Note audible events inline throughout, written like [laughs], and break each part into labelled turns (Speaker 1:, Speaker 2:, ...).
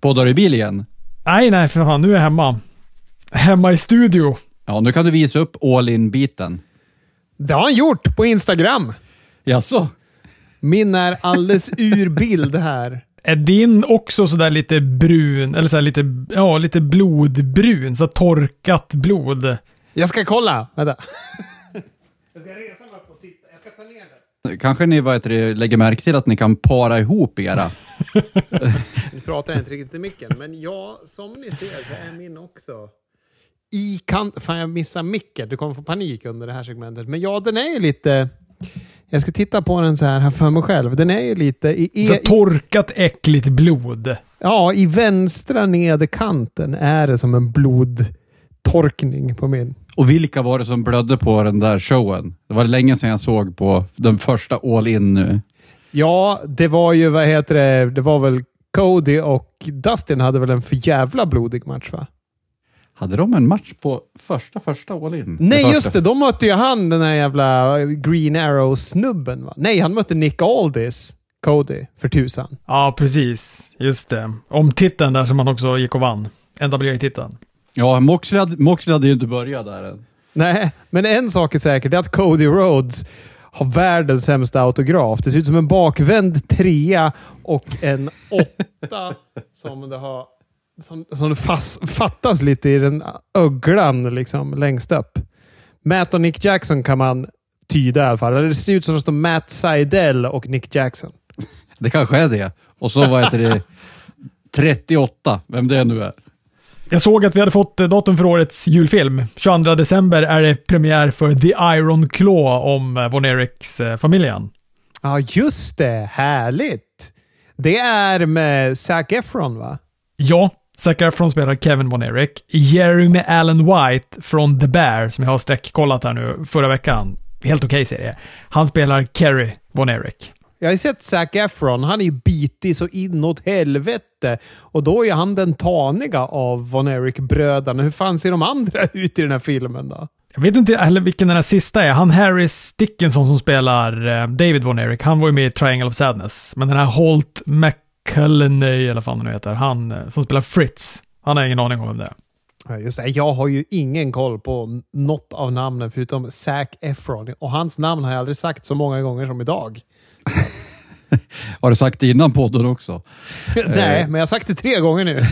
Speaker 1: Poddar du i bil igen?
Speaker 2: Nej, nej, för fan. Nu är jag hemma. Hemma i studio.
Speaker 1: Ja, nu kan du visa upp all in-biten.
Speaker 3: Det har han gjort på Instagram.
Speaker 1: Jaså?
Speaker 3: Min är alldeles ur bild här.
Speaker 2: Är din också sådär lite brun, eller sådär lite, ja, lite blodbrun? Så torkat blod.
Speaker 3: Jag ska kolla. Vänta. Jag ska resa mig upp och titta. Jag ska ta ner den.
Speaker 1: Kanske ni vad heter det, lägger märke till att ni kan para ihop era. [laughs]
Speaker 3: Nu pratar jag inte riktigt i micken, men ja, som ni ser så är min också i kant. Fan, jag missar micken. Du kommer få panik under det här segmentet. Men ja, den är ju lite... Jag ska titta på den så här, för mig själv. Den är ju lite... I, i,
Speaker 2: Så torkat äckligt blod.
Speaker 3: ja, i vänstra nederkanten är det som en blodtorkning på min.
Speaker 1: Och vilka var det som blödde på den där showen? Det var länge sedan jag såg på den första all in nu.
Speaker 3: Ja, det var ju, vad heter det, det var väl Cody och Dustin hade väl en för jävla blodig match va?
Speaker 1: Hade de en match på första, första all in?
Speaker 3: Nej,
Speaker 1: första.
Speaker 3: just det. De mötte ju han, den där jävla Green Arrow-snubben. va? Nej, han mötte Nick Aldis, Cody, för tusan.
Speaker 2: Ja, precis. Just det. Om titeln där som han också gick och vann. NWA-titeln.
Speaker 1: Ja, Moxley hade, Moxley hade ju inte börjat där än.
Speaker 3: Nej, men en sak är säker. Det är att Cody Rhodes har världens sämsta autograf. Det ser ut som en bakvänd trea och en åtta [laughs] som det har som, som det fas, fattas lite i den öglan liksom, längst upp. Matt och Nick Jackson kan man tyda i alla fall. Eller det ser ut som att det står Matt Seidel och Nick Jackson.
Speaker 1: Det kanske är det. Och så vad heter det? [laughs] 38, vem det nu är.
Speaker 2: Jag såg att vi hade fått eh, datum för årets julfilm. 22 december är det premiär för The Iron Claw om eh, Von Eriks-familjen.
Speaker 3: Ja, just det. Härligt! Det är med Zac Efron, va?
Speaker 2: Ja, Zac Efron spelar Kevin Von Erich. Jeremy Allen White från The Bear, som jag har sträckkollat här nu förra veckan. Helt okej serie. Han spelar Kerry Von Erich.
Speaker 3: Jag har ju sett Zac Efron. Han är ju bitig så inåt helvete. Och då är han den taniga av Von Erich-bröderna. Hur fan ser de andra [laughs] ut i den här filmen då?
Speaker 2: Jag vet inte heller vilken den här sista är. Han Harris Dickinson som spelar eh, David Von Erich, han var ju med i Triangle of Sadness. Men den här Holt McCulleny, eller vad han nu heter, han eh, som spelar Fritz, han har ingen aning om vem det är.
Speaker 3: Just det. Jag har ju ingen koll på något av namnen förutom Zac Efron. Och hans namn har jag aldrig sagt så många gånger som idag. [laughs]
Speaker 1: Har du sagt det innan podden också? [laughs]
Speaker 3: Nej, men jag har sagt det tre gånger nu.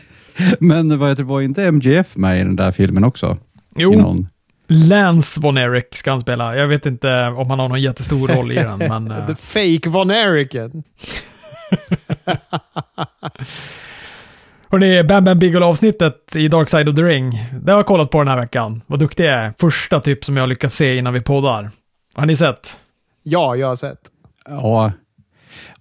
Speaker 3: [laughs]
Speaker 1: Men vad heter det, var inte MGF med i den där filmen också?
Speaker 2: Jo,
Speaker 1: någon?
Speaker 2: Lance Von Erich ska han spela. Jag vet inte om han har någon jättestor roll i den, men... eh,
Speaker 3: The fake Von Erichen.
Speaker 2: Hörrni, Bam Bam Bigelow-avsnittet i Dark Side of the Ring. Det har jag kollat på den här veckan. Vad duktig jag är. Första typ som jag har lyckats se innan vi poddar. Har ni sett?
Speaker 3: Ja, jag har sett.
Speaker 1: Ja.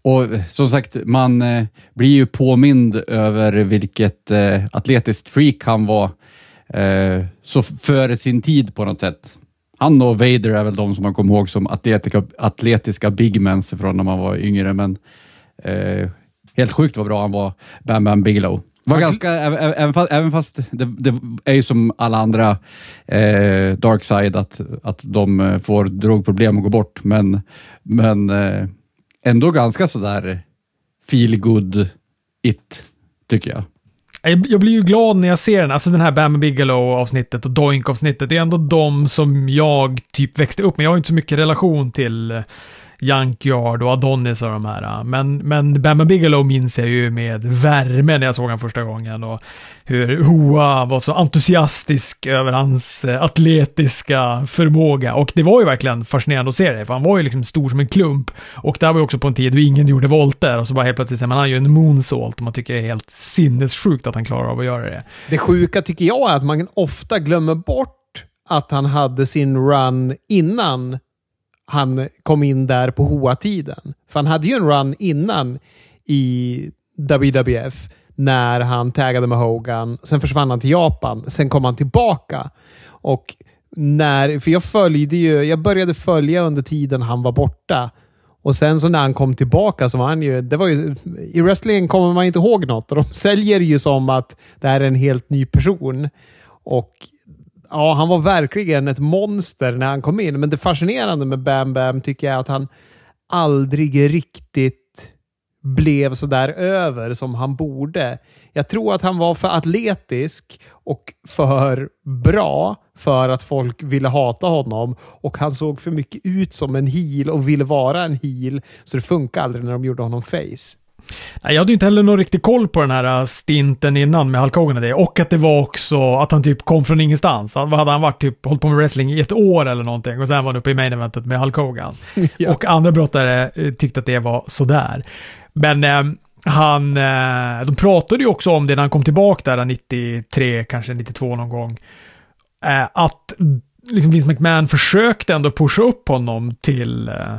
Speaker 1: Och som sagt, man eh, blir ju påmind över vilket eh, atletiskt freak han var. Eh, så före sin tid på något sätt. Han och Vader är väl de som man kommer ihåg som atletika, atletiska bigmens från när man var yngre, men eh, helt sjukt vad bra han var, Bam Bam Bigelow. Var ganska, även, fast, även fast det, det är ju som alla andra eh, dark side att, att de eh, får drogproblem och går bort, men, men eh, ändå ganska sådär feel good it, tycker jag.
Speaker 2: Jag blir ju glad när jag ser den, alltså den här Bam Bigelow-avsnittet och Doink-avsnittet. Det är ändå de som jag typ växte upp med. Jag har inte så mycket relation till eh, Junkyard och Adonis och de här. Äh, men, men Bam Bigelow minns jag ju med värme när jag såg honom första gången. Och hur Hoa var så entusiastisk över hans äh, atletiska förmåga. Och det var ju verkligen fascinerande att se det, för han var ju liksom stor som en klump. Och det här var ju också på en tid då ingen gjorde volter och så bara helt plötsligt säger man han gör en moonsault och man tycker det är helt sinnessjukt att han klarar av att göra det.
Speaker 3: Det sjuka tycker jag är att man ofta glömmer bort att han hade sin run innan han kom in där på Hoa-tiden. För han hade ju en run innan i WWF när han taggade med Hogan. Sen försvann han till Japan. Sen kom han tillbaka. Och när, för jag följde ju, jag började följa under tiden han var borta. Och sen så när han kom tillbaka så var han ju, det var ju, i wrestling kommer man inte ihåg något. Och de säljer ju som att det här är en helt ny person. Och ja, han var verkligen ett monster när han kom in. Men det fascinerande med Bam Bam tycker jag är att han aldrig riktigt blev så där över som han borde. Jag tror att han var för atletisk och för bra för att folk ville hata honom. Och han såg för mycket ut som en heel och ville vara en heel. Så det funkar aldrig när de gjorde honom face.
Speaker 2: Jag hade inte heller någon riktig koll på den här äh, stinten innan med Hulk Hogan och det. Och att det var också att han typ kom från ingenstans. Vad hade han varit? Typ hållit på med wrestling i ett år eller någonting. Och sen var han uppe i main eventet med Hulk Hogan. [laughs] ja. Och andra brottare eh, tyckte att det var sådär. Men eh, han, eh, de pratade ju också om det när han kom tillbaka där 93, kanske 92 någon gång. Eh, att liksom Vince McMahon försökte ändå pusha upp honom till eh,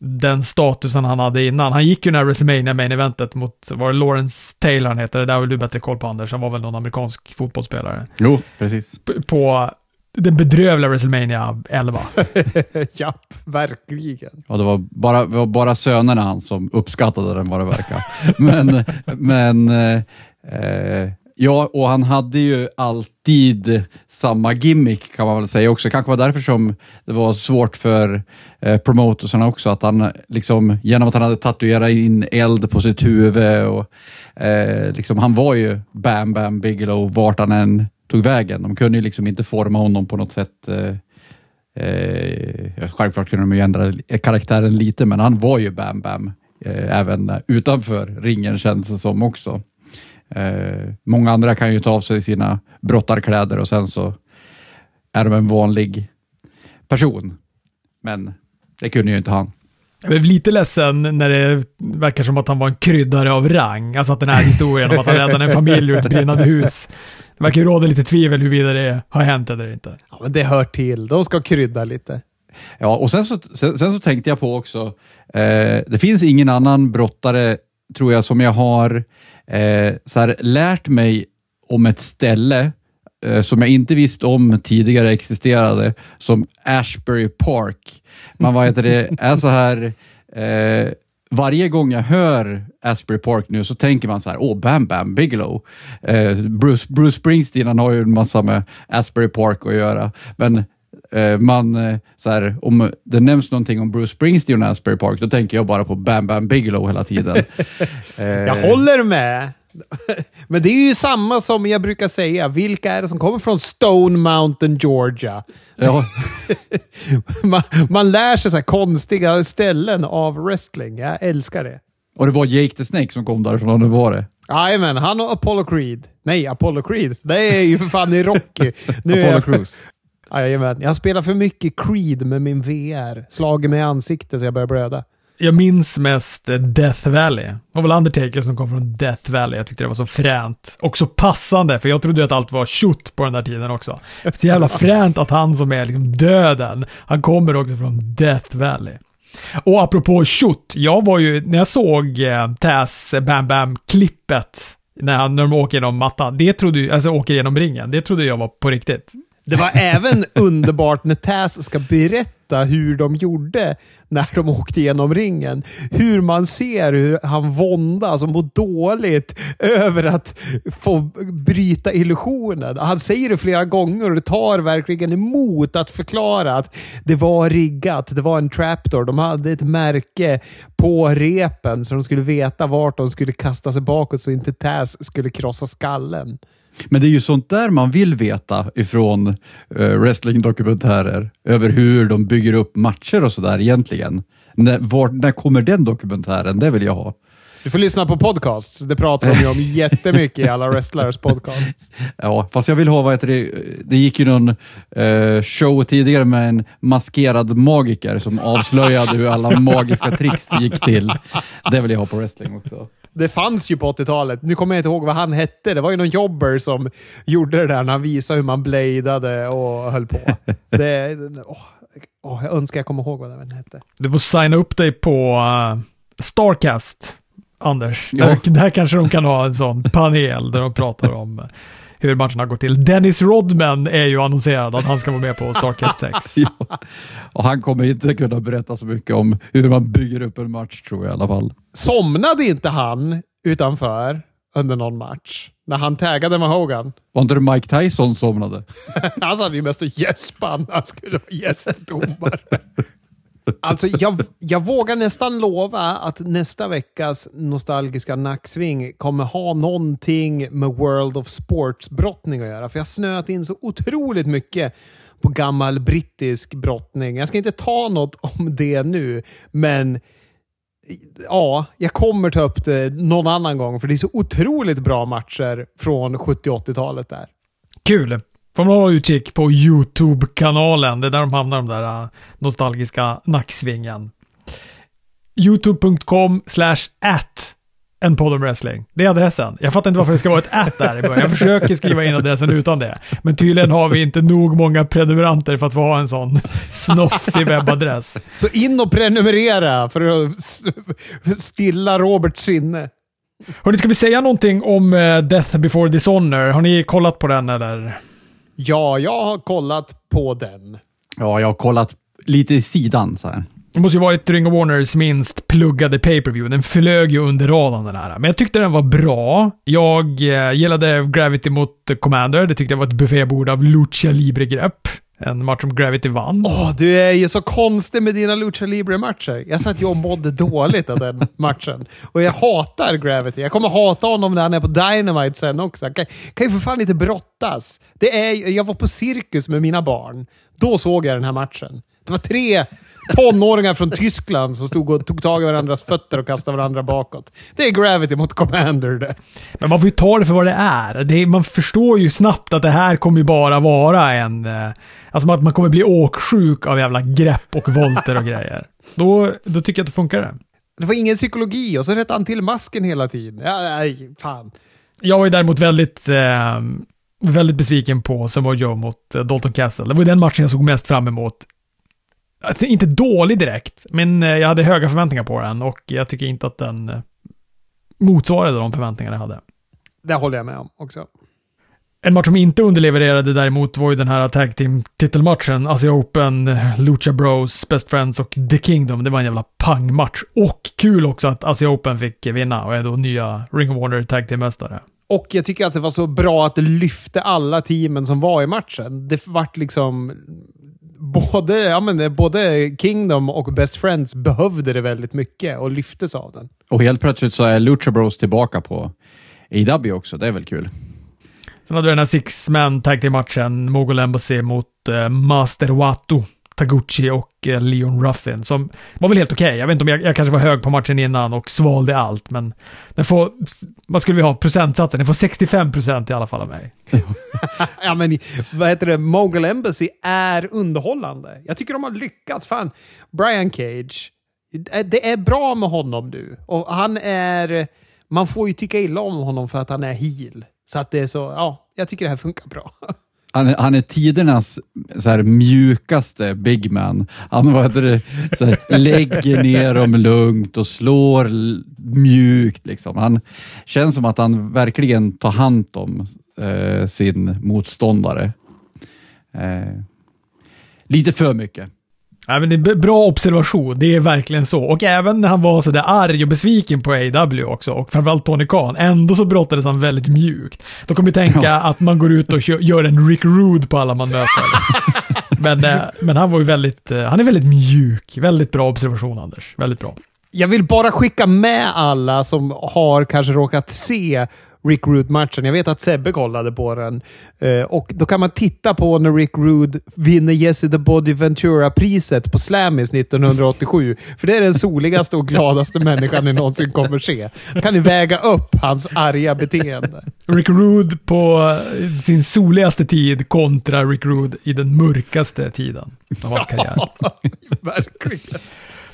Speaker 2: den statusen han hade innan. Han gick ju när WrestleMania main eventet mot, var det Lawrence Taylor han heter? Det där har väl du bättre koll på Anders, han var väl någon amerikansk fotbollsspelare.
Speaker 1: Jo, precis.
Speaker 2: P på den bedrövliga WrestleMania 11. [laughs]
Speaker 3: Japp, verkligen.
Speaker 1: Ja, det var bara, det var bara sönerna han som uppskattade den vad det verkar. [laughs] men, men eh, eh, Ja, och han hade ju alltid samma gimmick kan man väl säga också. Kanske var därför som det var svårt för eh, promotorsarna också, att han liksom, genom att han hade tatuerat in eld på sitt huvud och eh, liksom, han var ju Bam Bam Bigelow vart han än tog vägen. De kunde ju liksom inte forma honom på något sätt. Eh, eh, självklart kunde de ju ändra karaktären lite, men han var ju Bam Bam eh, även utanför ringen känns det som också. Eh, många andra kan ju ta av sig sina brottarkläder och sen så är de en vanlig person. Men det kunde ju inte han.
Speaker 2: Jag blev lite ledsen när det verkar som att han var en kryddare av rang. Alltså att den här historien om att han räddade en familj ur ett brinnande hus. Det verkar ju råda lite tvivel huruvida det har hänt eller inte.
Speaker 3: Ja, men det hör till. De ska krydda lite.
Speaker 1: Ja, och sen så, sen, sen så tänkte jag på också, eh, det finns ingen annan brottare, tror jag, som jag har eh, så här, lärt mig om ett ställe eh, som jag inte visste om tidigare existerade, som Ashbury Park. Man vad heter det, är så här, eh, varje gång jag hör Asbury Park nu så tänker man så här, åh, Bam Bam Bigelow. Eh, Bruce, Bruce Springsteen han har ju en massa med Asbury Park att göra, men man, eh, så här, om det nämns någonting om Bruce Springsteen och Asbury Park, då tänker jag bara på Bam Bam Bigelow hela tiden. [laughs]
Speaker 3: jag håller med. [laughs] Men det är ju samma som jag brukar säga. Vilka är det som kommer från Stone Mountain, Georgia? Ja. [laughs] man, man lär sig så här konstiga ställen av wrestling. Jag älskar det.
Speaker 1: Och det var Jake the Snake som kom därifrån, det var det?
Speaker 3: Jajamän, han och Apollo Creed. Nej, Apollo Creed. Det är ju för fan i Rocky.
Speaker 1: Nu Apollo Crews.
Speaker 3: Jajamän. Jag spelar för mycket Creed med min VR. Slagit mig i ansiktet så jag börjar blöda.
Speaker 2: Jag minns mest eh, Death Valley. Det var väl Undertaker som kom från Death Valley. Jag tyckte det var så fränt. Och så passande, för jag trodde att allt var shoot på den där tiden också. Så jävla fränt att han som är liksom döden, han kommer också från Death Valley. Och apropå shoot, jag var ju, när jag såg eh, Taz Bam Bam-klippet, när, han, när de åker genom mattan, det trodde alltså åker genom ringen, det trodde jag var på riktigt.
Speaker 3: Det var även underbart när Taz ska berätta hur de gjorde när de åkte genom ringen. Hur man ser hur han våndas och mår dåligt över att få bryta illusionen. Han säger det flera gånger och det tar verkligen emot att förklara att det var riggat. Det var en trapdoor. De hade ett märke på repen så de skulle veta vart de skulle kasta sig bakåt så inte Taz skulle krossa skallen.
Speaker 1: Men det är ju sånt där man vill veta ifrån uh, wrestlingdokumentärer, över hur de bygger upp matcher och sådär egentligen. När, var, när kommer den dokumentären? Det vill jag ha.
Speaker 3: Du får lyssna på podcasts. Det pratar de ju om jättemycket i alla [laughs] wrestlers podcasts.
Speaker 1: Ja, fast jag vill ha, vad heter det, det gick ju någon uh, show tidigare med en maskerad magiker som avslöjade hur alla magiska tricks gick till. Det vill jag ha på wrestling också
Speaker 3: det fanns ju på 80-talet. Nu kommer jag inte ihåg vad han hette. Det var ju någon jobber som gjorde det där när han visade hur man bladade och höll på. [laughs] det, oh, oh, jag önskar jag kommer ihåg vad den hette.
Speaker 2: Du får signa upp dig på uh, Starcast, Anders. Ja. Där, där kanske de kan ha en sån panel där de pratar om hur matcherna går till. Dennis Rodman är ju annonserad att han ska vara med på Starcast 6. [laughs] ja.
Speaker 1: Och han kommer inte kunna berätta så mycket om hur man bygger upp en match tror jag i alla fall.
Speaker 3: Somnade inte han utanför under någon match? När han taggade med Hogan?
Speaker 1: Var inte det Mike Tyson somnade? [laughs]
Speaker 3: han satt ju mest och gäspade han skulle vara gästdomare. Alltså, jag, jag vågar nästan lova att nästa veckas nostalgiska nacksving kommer ha någonting med World of Sports-brottning att göra. För jag har snöat in så otroligt mycket på gammal brittisk brottning. Jag ska inte ta något om det nu, men ja, jag kommer ta upp det någon annan gång. För det är så otroligt bra matcher från 70 80-talet där.
Speaker 2: Kul! Får man hålla utkik på YouTube-kanalen. Det är där de hamnar, de där uh, nostalgiska nacksvingen. Youtube.com slash at en podd om wrestling. Det är adressen. Jag fattar inte varför det ska vara ett at där i början. Jag försöker skriva in adressen utan det. Men tydligen har vi inte nog många prenumeranter för att få ha en sån snofsig webbadress.
Speaker 3: Så in och prenumerera för att stilla Roberts sinne.
Speaker 2: Hörni, ska vi säga någonting om uh, Death before Dishonor? Har ni kollat på den eller?
Speaker 3: Ja, jag har kollat på den.
Speaker 1: Ja, jag har kollat lite i sidan så här.
Speaker 2: Det måste ju varit Ring of Warners minst pluggade pay-per-view. Den flög ju under radarn den här. Men jag tyckte den var bra. Jag eh, gillade Gravity mot Commander. Det tyckte jag var ett buffébord av Lucha Libre-grepp. En match som Gravity vann.
Speaker 3: Åh, du är ju så konstig med dina Lucha Libre-matcher. Jag satt ju och mådde dåligt av den matchen. Och jag hatar Gravity. Jag kommer hata honom när han är på Dynamite sen också. Han kan, kan ju för fan inte brottas. Det är, jag var på cirkus med mina barn. Då såg jag den här matchen. Det var tre tonåringar från Tyskland som stod och tog tag i varandras fötter och kastade varandra bakåt. Det är Gravity mot Commander det.
Speaker 2: Men man får ju ta det för vad det är. Det är man förstår ju snabbt att det här kommer ju bara vara en... eh, Alltså att man kommer bli åksjuk av jävla grepp och volter och grejer. Då, då tycker jag att det funkar det.
Speaker 3: Det var ingen psykologi och så rättade han till masken hela tiden. Ja, nej, fan.
Speaker 2: Jag var ju däremot väldigt, eh, väldigt besviken på Samoa Joe mot eh, Dalton Castle. Det var ju den matchen jag såg mest fram emot. Alltså, inte dålig direkt, men eh, jag hade höga förväntningar på den och jag tycker inte att den eh, motsvarade de förväntningarna jag hade.
Speaker 3: Det håller jag med om också.
Speaker 2: En match som inte underlevererade däremot var ju den här tag team titelmatchen, Asia Open, Lucha Bros, Best Friends och The Kingdom. Det var en jävla pangmatch. Och kul också att Asia Open fick vinna och är då nya Ring of Warner tag team-mästare.
Speaker 3: Och jag tycker att det var så bra att det lyfte alla teamen som var i matchen. Det vart liksom... Både, ja, men, både Kingdom och Best Friends behövde det väldigt mycket och lyftes av den.
Speaker 1: Och helt plötsligt så är Lucha Bros tillbaka på AW också. Det är väl kul.
Speaker 2: Sen hade vi den här Six-Man tag team-matchen, Mogul Embassy mot eh, Master Watu, Taguchi och eh, Leon Ruffin, som var väl helt okej. Jag vet inte om jag, jag kanske var hög på matchen innan och svalde allt, men den får, vad skulle vi ha, procentsatsen? Den får 65 procent i alla fall av mig. [laughs]
Speaker 3: ja, men vad heter det? Mogul Embassy är underhållande. Jag tycker de har lyckats. Fan, Brian Cage. Eh, det är bra med honom nu. Och han är... Man får ju tycka illa om honom för att han är heel. Så att det är så, ja, jag tycker det här funkar bra. [laughs]
Speaker 1: Han, är- han är tidernas så här, mjukaste big man. Han vad heter det, så här, lägger ner dem lugnt och slår mjukt. Liksom. Han känns som att han verkligen tar hand om eh, sin motståndare. Eh, lite för mycket.
Speaker 2: Nej, men det är bra observation, det är verkligen så. Och även när han var sådär arg och besviken på AW också, och framförallt Tony Khan, ändå så brottades han väldigt mjukt. Då kommer vi tänka att man går ut och gör en Rick Rude på alla man möter. [laughs] men, eh, men han var ju väldigt, eh, han är väldigt mjuk. Väldigt bra observation Anders, väldigt bra.
Speaker 3: Jag vill bara skicka med alla som har kanske råkat se Rick Rude-matchen. Jag vet att Sebbe kollade på den. Eh, och Då kan man titta på när Rick Rude vinner Jesse the Body Ventura-priset på Slammis 1987. För det är den soligaste och gladaste människan ni någonsin kommer se. Då kan ni väga upp hans arga beteende.
Speaker 2: Rick Rude på eh, sin soligaste tid kontra Rick Rude i den mörkaste tiden av hans [laughs] karriär.
Speaker 3: Verkligen.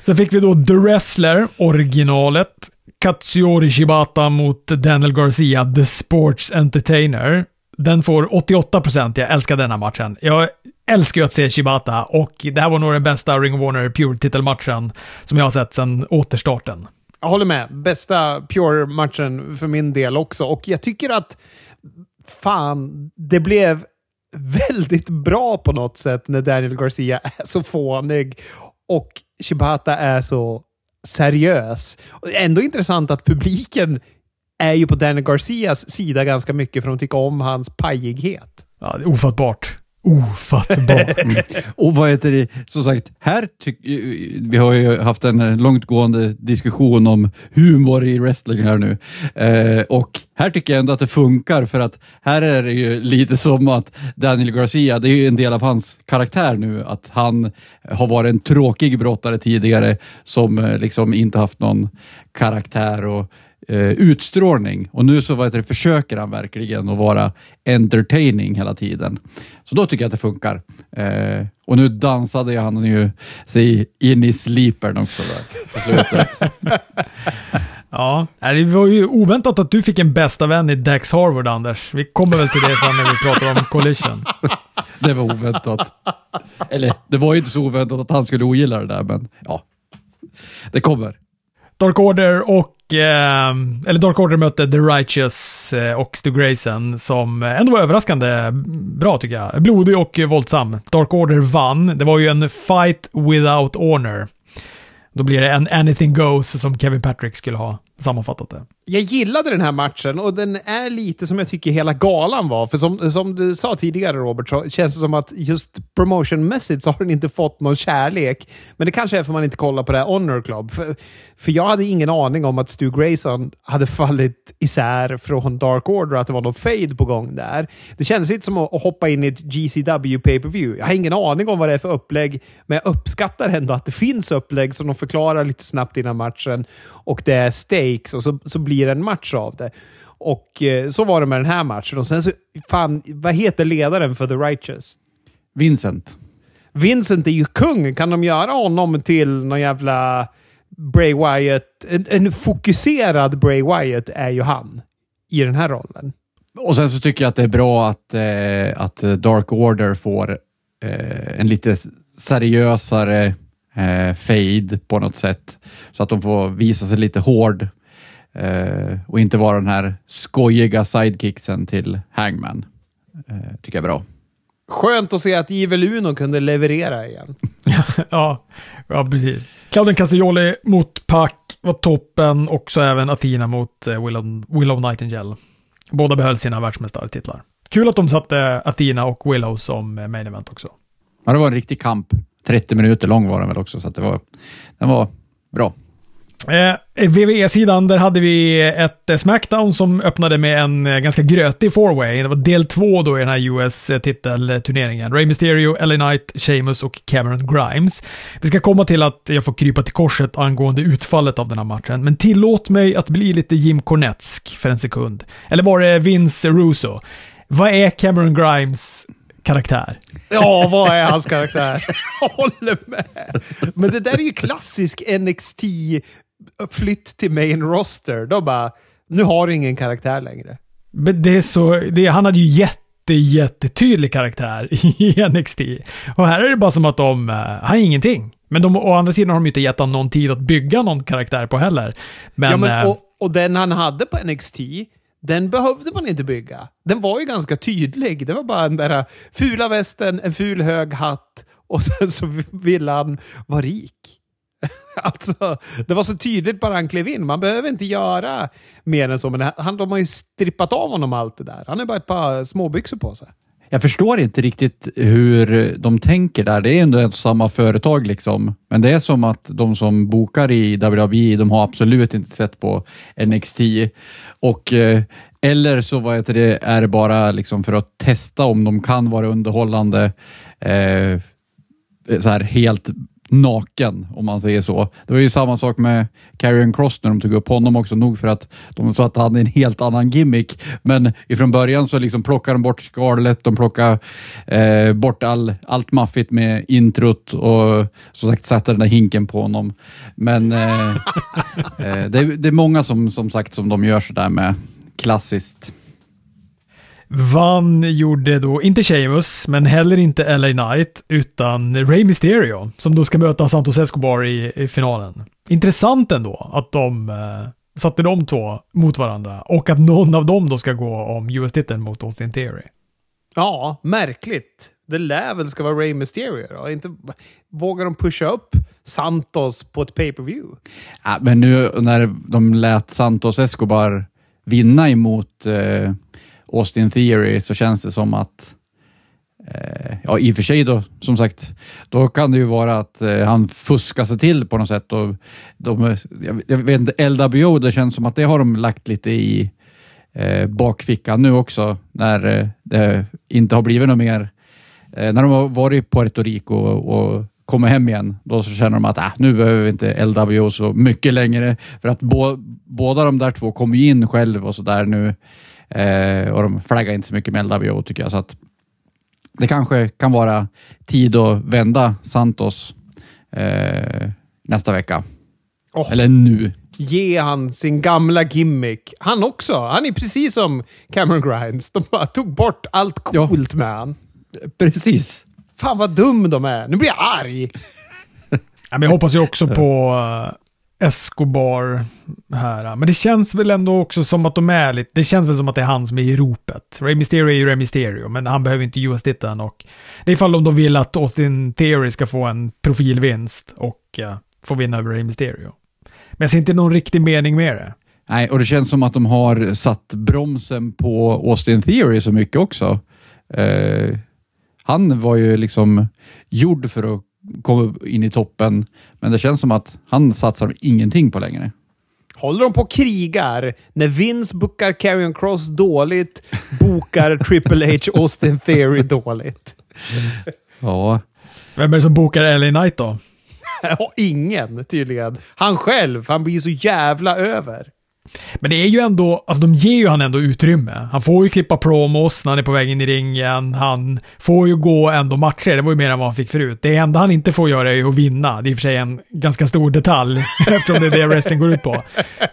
Speaker 2: Sen fick vi då The Wrestler, originalet. Katsuyori Shibata mot Daniel Garcia, The Sports Entertainer. Den får 88%, jag älskar den här matchen. Jag älskar ju att se Shibata och det här var nog den bästa Ring of Warner Pure-titelmatchen som jag har sett sedan återstarten.
Speaker 3: Jag håller med. Bästa Pure-matchen för min del också. Och jag tycker att fan, det blev väldigt bra på något sätt när Daniel Garcia är så fånig och Shibata är så seriös. Ändå intressant att publiken är ju på Danny Garcias sida ganska mycket för de tycker om hans pajighet.
Speaker 2: Ja, det är ofattbart. Ofattbart. [laughs]
Speaker 1: Och vad heter det, som sagt, här tyck, eh, eh, vi har ju haft en eh, långtgående diskussion om humor i wrestling här nu. Eh, och här tycker jag ändå att det funkar för att här är det ju lite som att Daniel Garcia, det är ju en del av hans karaktär nu, att han har varit en tråkig brottare tidigare som liksom inte haft någon karaktär och eh, utstrålning. Och nu så vad heter det, försöker han verkligen att vara entertaining hela tiden. Så då tycker jag att det funkar. Eh, och nu dansade han ju sig in i sleepern också där, på slutet. [laughs]
Speaker 2: Ja, det var ju oväntat att du fick en bästa vän i Dax Harvard, Anders. Vi kommer väl till det sen när vi pratar om Collision. [laughs]
Speaker 1: det var oväntat. Eller det var ju inte så oväntat att han skulle ogilla det där, men ja, det kommer.
Speaker 2: Dark Order och, eh, eller Dark Order mötte The Righteous eh, och Stu Grayson som ändå var överraskande bra tycker jag. Blodig och våldsam. Dark Order vann. Det var ju en fight without honor. Då blir det en anything goes som Kevin Patrick skulle ha sammanfattat det.
Speaker 3: Jag gillade den här matchen och den är lite som jag tycker hela galan var. För som, som du sa tidigare Robert, så känns det som att just promotionmässigt så har den inte fått någon kärlek. Men det kanske är för att man inte kollar på det här Honor Club. För, för jag hade ingen aning om att Stu Grayson hade fallit isär från Dark Order, att det var någon fade på gång där. Det kändes inte som att hoppa in i ett GCW pay-per-view. Jag har ingen aning om vad det är för upplägg, men jag uppskattar ändå att det finns upplägg som de förklarar lite snabbt innan matchen. Och det är stakes och så, så blir det en match av det. Och eh, så var det med den här matchen. Och sen så, fan, vad heter ledaren för The Righteous?
Speaker 1: Vincent.
Speaker 3: Vincent är ju kung. Kan de göra honom till någon jävla Bray Wyatt? En, en fokuserad Bray Wyatt är ju han i den här rollen.
Speaker 1: Och sen så tycker jag att det är bra att, eh, att Dark Order får eh, en lite seriösare eh, fade på något sätt. Så att de får visa sig lite hård eh, och inte vara den här skojiga sidekicksen till Hangman. Eh, tycker jag är bra.
Speaker 3: Skönt att se att Evil Uno kunde leverera igen. [laughs]
Speaker 2: ja, ja, precis. Claudian Castagnoli mot Pac var toppen, också även Athena mot eh, Willow, Willow Nightingale. Båda behöll sina världsmästartitlar. Kul att de satte Athena och Willow som eh, main event också.
Speaker 1: Ja, det var en riktig kamp. 30 minuter lång var den väl också, så det var, den var bra.
Speaker 2: Eh, WWE-sidan, där hade vi ett eh, Smackdown som öppnade med en eh, ganska grötig fourway. Det var del två då i den här US-titelturneringen. Rey Mysterio, LA Knight, Sheamus och Cameron Grimes. Vi ska komma till att jag får krypa till korset angående utfallet av den här matchen, men tillåt mig att bli lite Jim Cornetsk för en sekund. Eller var det Vince Russo? Vad är Cameron Grimes karaktär.
Speaker 3: Ja, vad är hans karaktär? [laughs] Jag håller med. Men det där är ju klassisk NXT-flytt till main roster. De bara, nu har du ingen karaktär längre.
Speaker 2: Men det är så, det, han hade ju jätte, jättetydlig karaktär [laughs] i NXT. Och här är det bara som att de, uh, han är ingenting. Men de, å andra sidan har de inte gett honom någon tid att bygga någon karaktär på heller. Men,
Speaker 3: ja, men
Speaker 2: uh,
Speaker 3: och, och den han hade på NXT, den behövde man inte bygga. Den var ju ganska tydlig. Det var bara den där fula västen, en ful hög hatt och sen så [laughs] ville han vara rik. [laughs] Alltså, det var så tydligt bara han klev in. Man behöver inte göra mer än så. Men han, de har ju strippat av honom allt det där. Han har bara ett par småbyxor på sig.
Speaker 1: Jag förstår inte riktigt hur de tänker där. Det är ändå samma företag liksom. Men det är som att de som bokar i WWE, de har absolut inte sett på NXT. Och, eh, eller så vad heter det, är det bara liksom för att testa om de kan vara underhållande eh, så här helt naken, om man säger så. Det var ju samma sak med Karrion Cross när de tog upp honom också, nog för att de satte han i en helt annan gimmick. Men ifrån början så liksom plockade de bort skalet, de plockade eh, bort all, allt maffigt med introt och som sagt satte den där hinken på honom. Men eh, [laughs] eh det, är, det är många som, som sagt som de gör sådär med klassiskt.
Speaker 2: Vann gjorde då inte Sheamus, men heller inte LA Knight, utan Rey Mysterio, som då ska möta Santos Escobar i, i finalen. Intressant ändå att de eh, satte de två mot varandra och att någon av dem då ska gå om US-titeln mot Austin Theory.
Speaker 3: Ja, märkligt. Det lär väl ska vara Rey Mysterio då? Inte, vågar de pusha upp Santos på ett pay-per-view?
Speaker 1: Ja, men nu när de lät Santos Escobar vinna emot eh, Austin Theory så känns det som att eh, ja, i och för sig då, som sagt, då kan det ju vara att eh, han fuskar sig till på något sätt. Och de, jag, jag vet inte, LWO, det känns som att det har de lagt lite i eh, bakfickan nu också, när eh, det inte har blivit något mer. Eh, när de har varit på Puerto Rico och, och kommer hem igen, då så känner de att äh, nu behöver vi inte LWO så mycket längre. För att bo, båda de där två kommer ju in själv och så där nu. Eh, och de flaggar inte så mycket med LWO tycker jag. Så att det kanske kan vara tid att vända Santos eh, nästa vecka.
Speaker 3: Oh.
Speaker 1: Eller nu.
Speaker 3: Ge han sin gamla gimmick. Han också. Han är precis som Cameron Grimes. De bara tog bort allt coolt ja. med han.
Speaker 1: Precis.
Speaker 3: Fan vad dum de är. Nu blir jag arg.
Speaker 2: ja, men jag hoppas ju också på Escobar här. Men det känns väl ändå också som att de är lite... Det känns väl som att det är han som är i ropet. Ray Mysterio är ju Ray Mysterio, men han behöver inte US-titeln och... Det är ifall om de vill att Austin Theory ska få en profilvinst och uh, få vinna över Ray Mysterio. Men jag ser inte någon riktig mening med det.
Speaker 1: Nej, och det känns som att de har satt bromsen på Austin Theory så mycket också. Uh, han var ju liksom gjord för att komma in i toppen, men det känns som att han satsar ingenting på längre.
Speaker 3: Håller de på och krigar när Vince bokar Carrion Cross dåligt, bokar [laughs] Triple H Austin Theory dåligt?
Speaker 1: Ja.
Speaker 2: Vem är det som bokar LA Knight då? [laughs]
Speaker 3: Ingen tydligen. Han själv, han blir så jävla över.
Speaker 2: Men det är ju ändå, alltså de ger ju han ändå utrymme. Han får ju klippa promos när han är på väg in i ringen. Han får ju gå ändå matcher. Det var ju mer än vad han fick förut. Det enda han inte får göra är ju att vinna. Det är i och för sig en ganska stor detalj [laughs] eftersom det är det wrestling går ut på.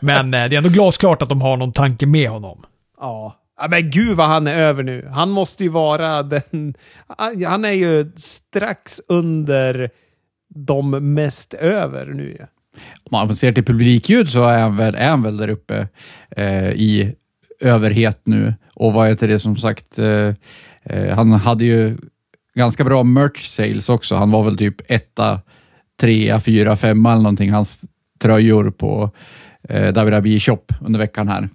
Speaker 2: Men eh, det är ändå glasklart att de har någon tanke med honom.
Speaker 3: Ja. Ja, men gud vad han är över nu. Han måste ju vara den... Han är ju strax under de mest över nu.
Speaker 1: Om man ser till publikljud så är han väl, är han väl där uppe eh, i överhet nu. Och vad heter det som sagt, eh, eh, han hade ju ganska bra merch sales också. Han var väl typ etta, trea, fyra, femma eller någonting, hans tröjor på eh, WWE Shop under veckan här.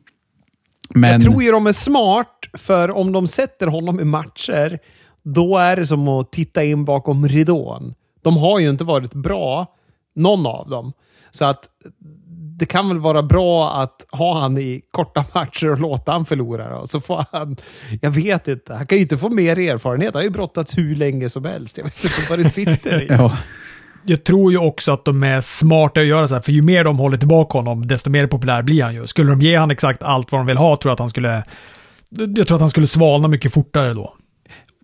Speaker 3: Men... Jag tror ju de är smart, för om de sätter honom i matcher, då är det som att titta in bakom ridån. De har ju inte varit bra, någon av dem. Så att det kan väl vara bra att ha han i korta [laughs] matcher och låta han förlora. Då. Så får han, jag vet inte, han kan ju inte få mer erfarenhet. Han har ju brottats hur länge som helst. Jag vet inte vad det sitter i. [laughs] ja.
Speaker 2: Jag tror ju också att de är smarta att göra så här, för ju mer de håller tillbaka honom, desto mer populär blir han ju. Skulle de ge han exakt allt vad de vill ha, tror jag att han skulle... Jag tror att han skulle svalna mycket fortare då.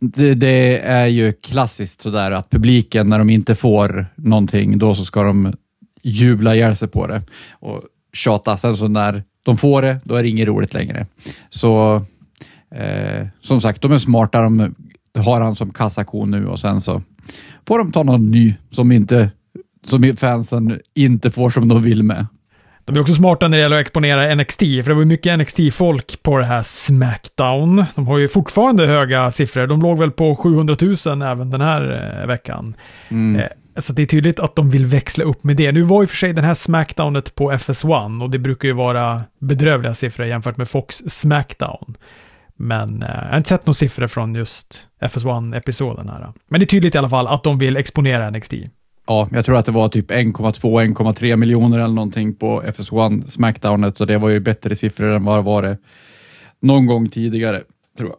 Speaker 1: Det, det, är ju klassiskt sådär att publiken, när de inte får någonting, då så ska de jubla ihjäl sig på det och tjata. Sen så när de får det, då är det inget roligt längre. Så eh, som sagt, de är smarta. De har han som kassako nu och sen så får de ta någon ny som, inte, som fansen inte får som de vill med.
Speaker 2: De är också smarta när det gäller att exponera NXT, för det var ju mycket NXT-folk på det här Smackdown. De har ju fortfarande höga siffror. De låg väl på 700 000 även den här eh, veckan. Mm. Så det är tydligt att de vill växla upp med det. Nu var ju för sig den här Smackdownet på FS1 och det brukar ju vara bedrövliga siffror jämfört med Fox Smackdown. Men eh, jag har inte sett några siffror från just FS1-episoden här. Men det är tydligt i alla fall att de vill exponera NXT.
Speaker 1: Ja, jag tror att det var typ 1,2-1,3 miljoner eller någonting på FS1 Smackdownet och det var ju bättre siffror än vad det var någon gång tidigare, tror jag.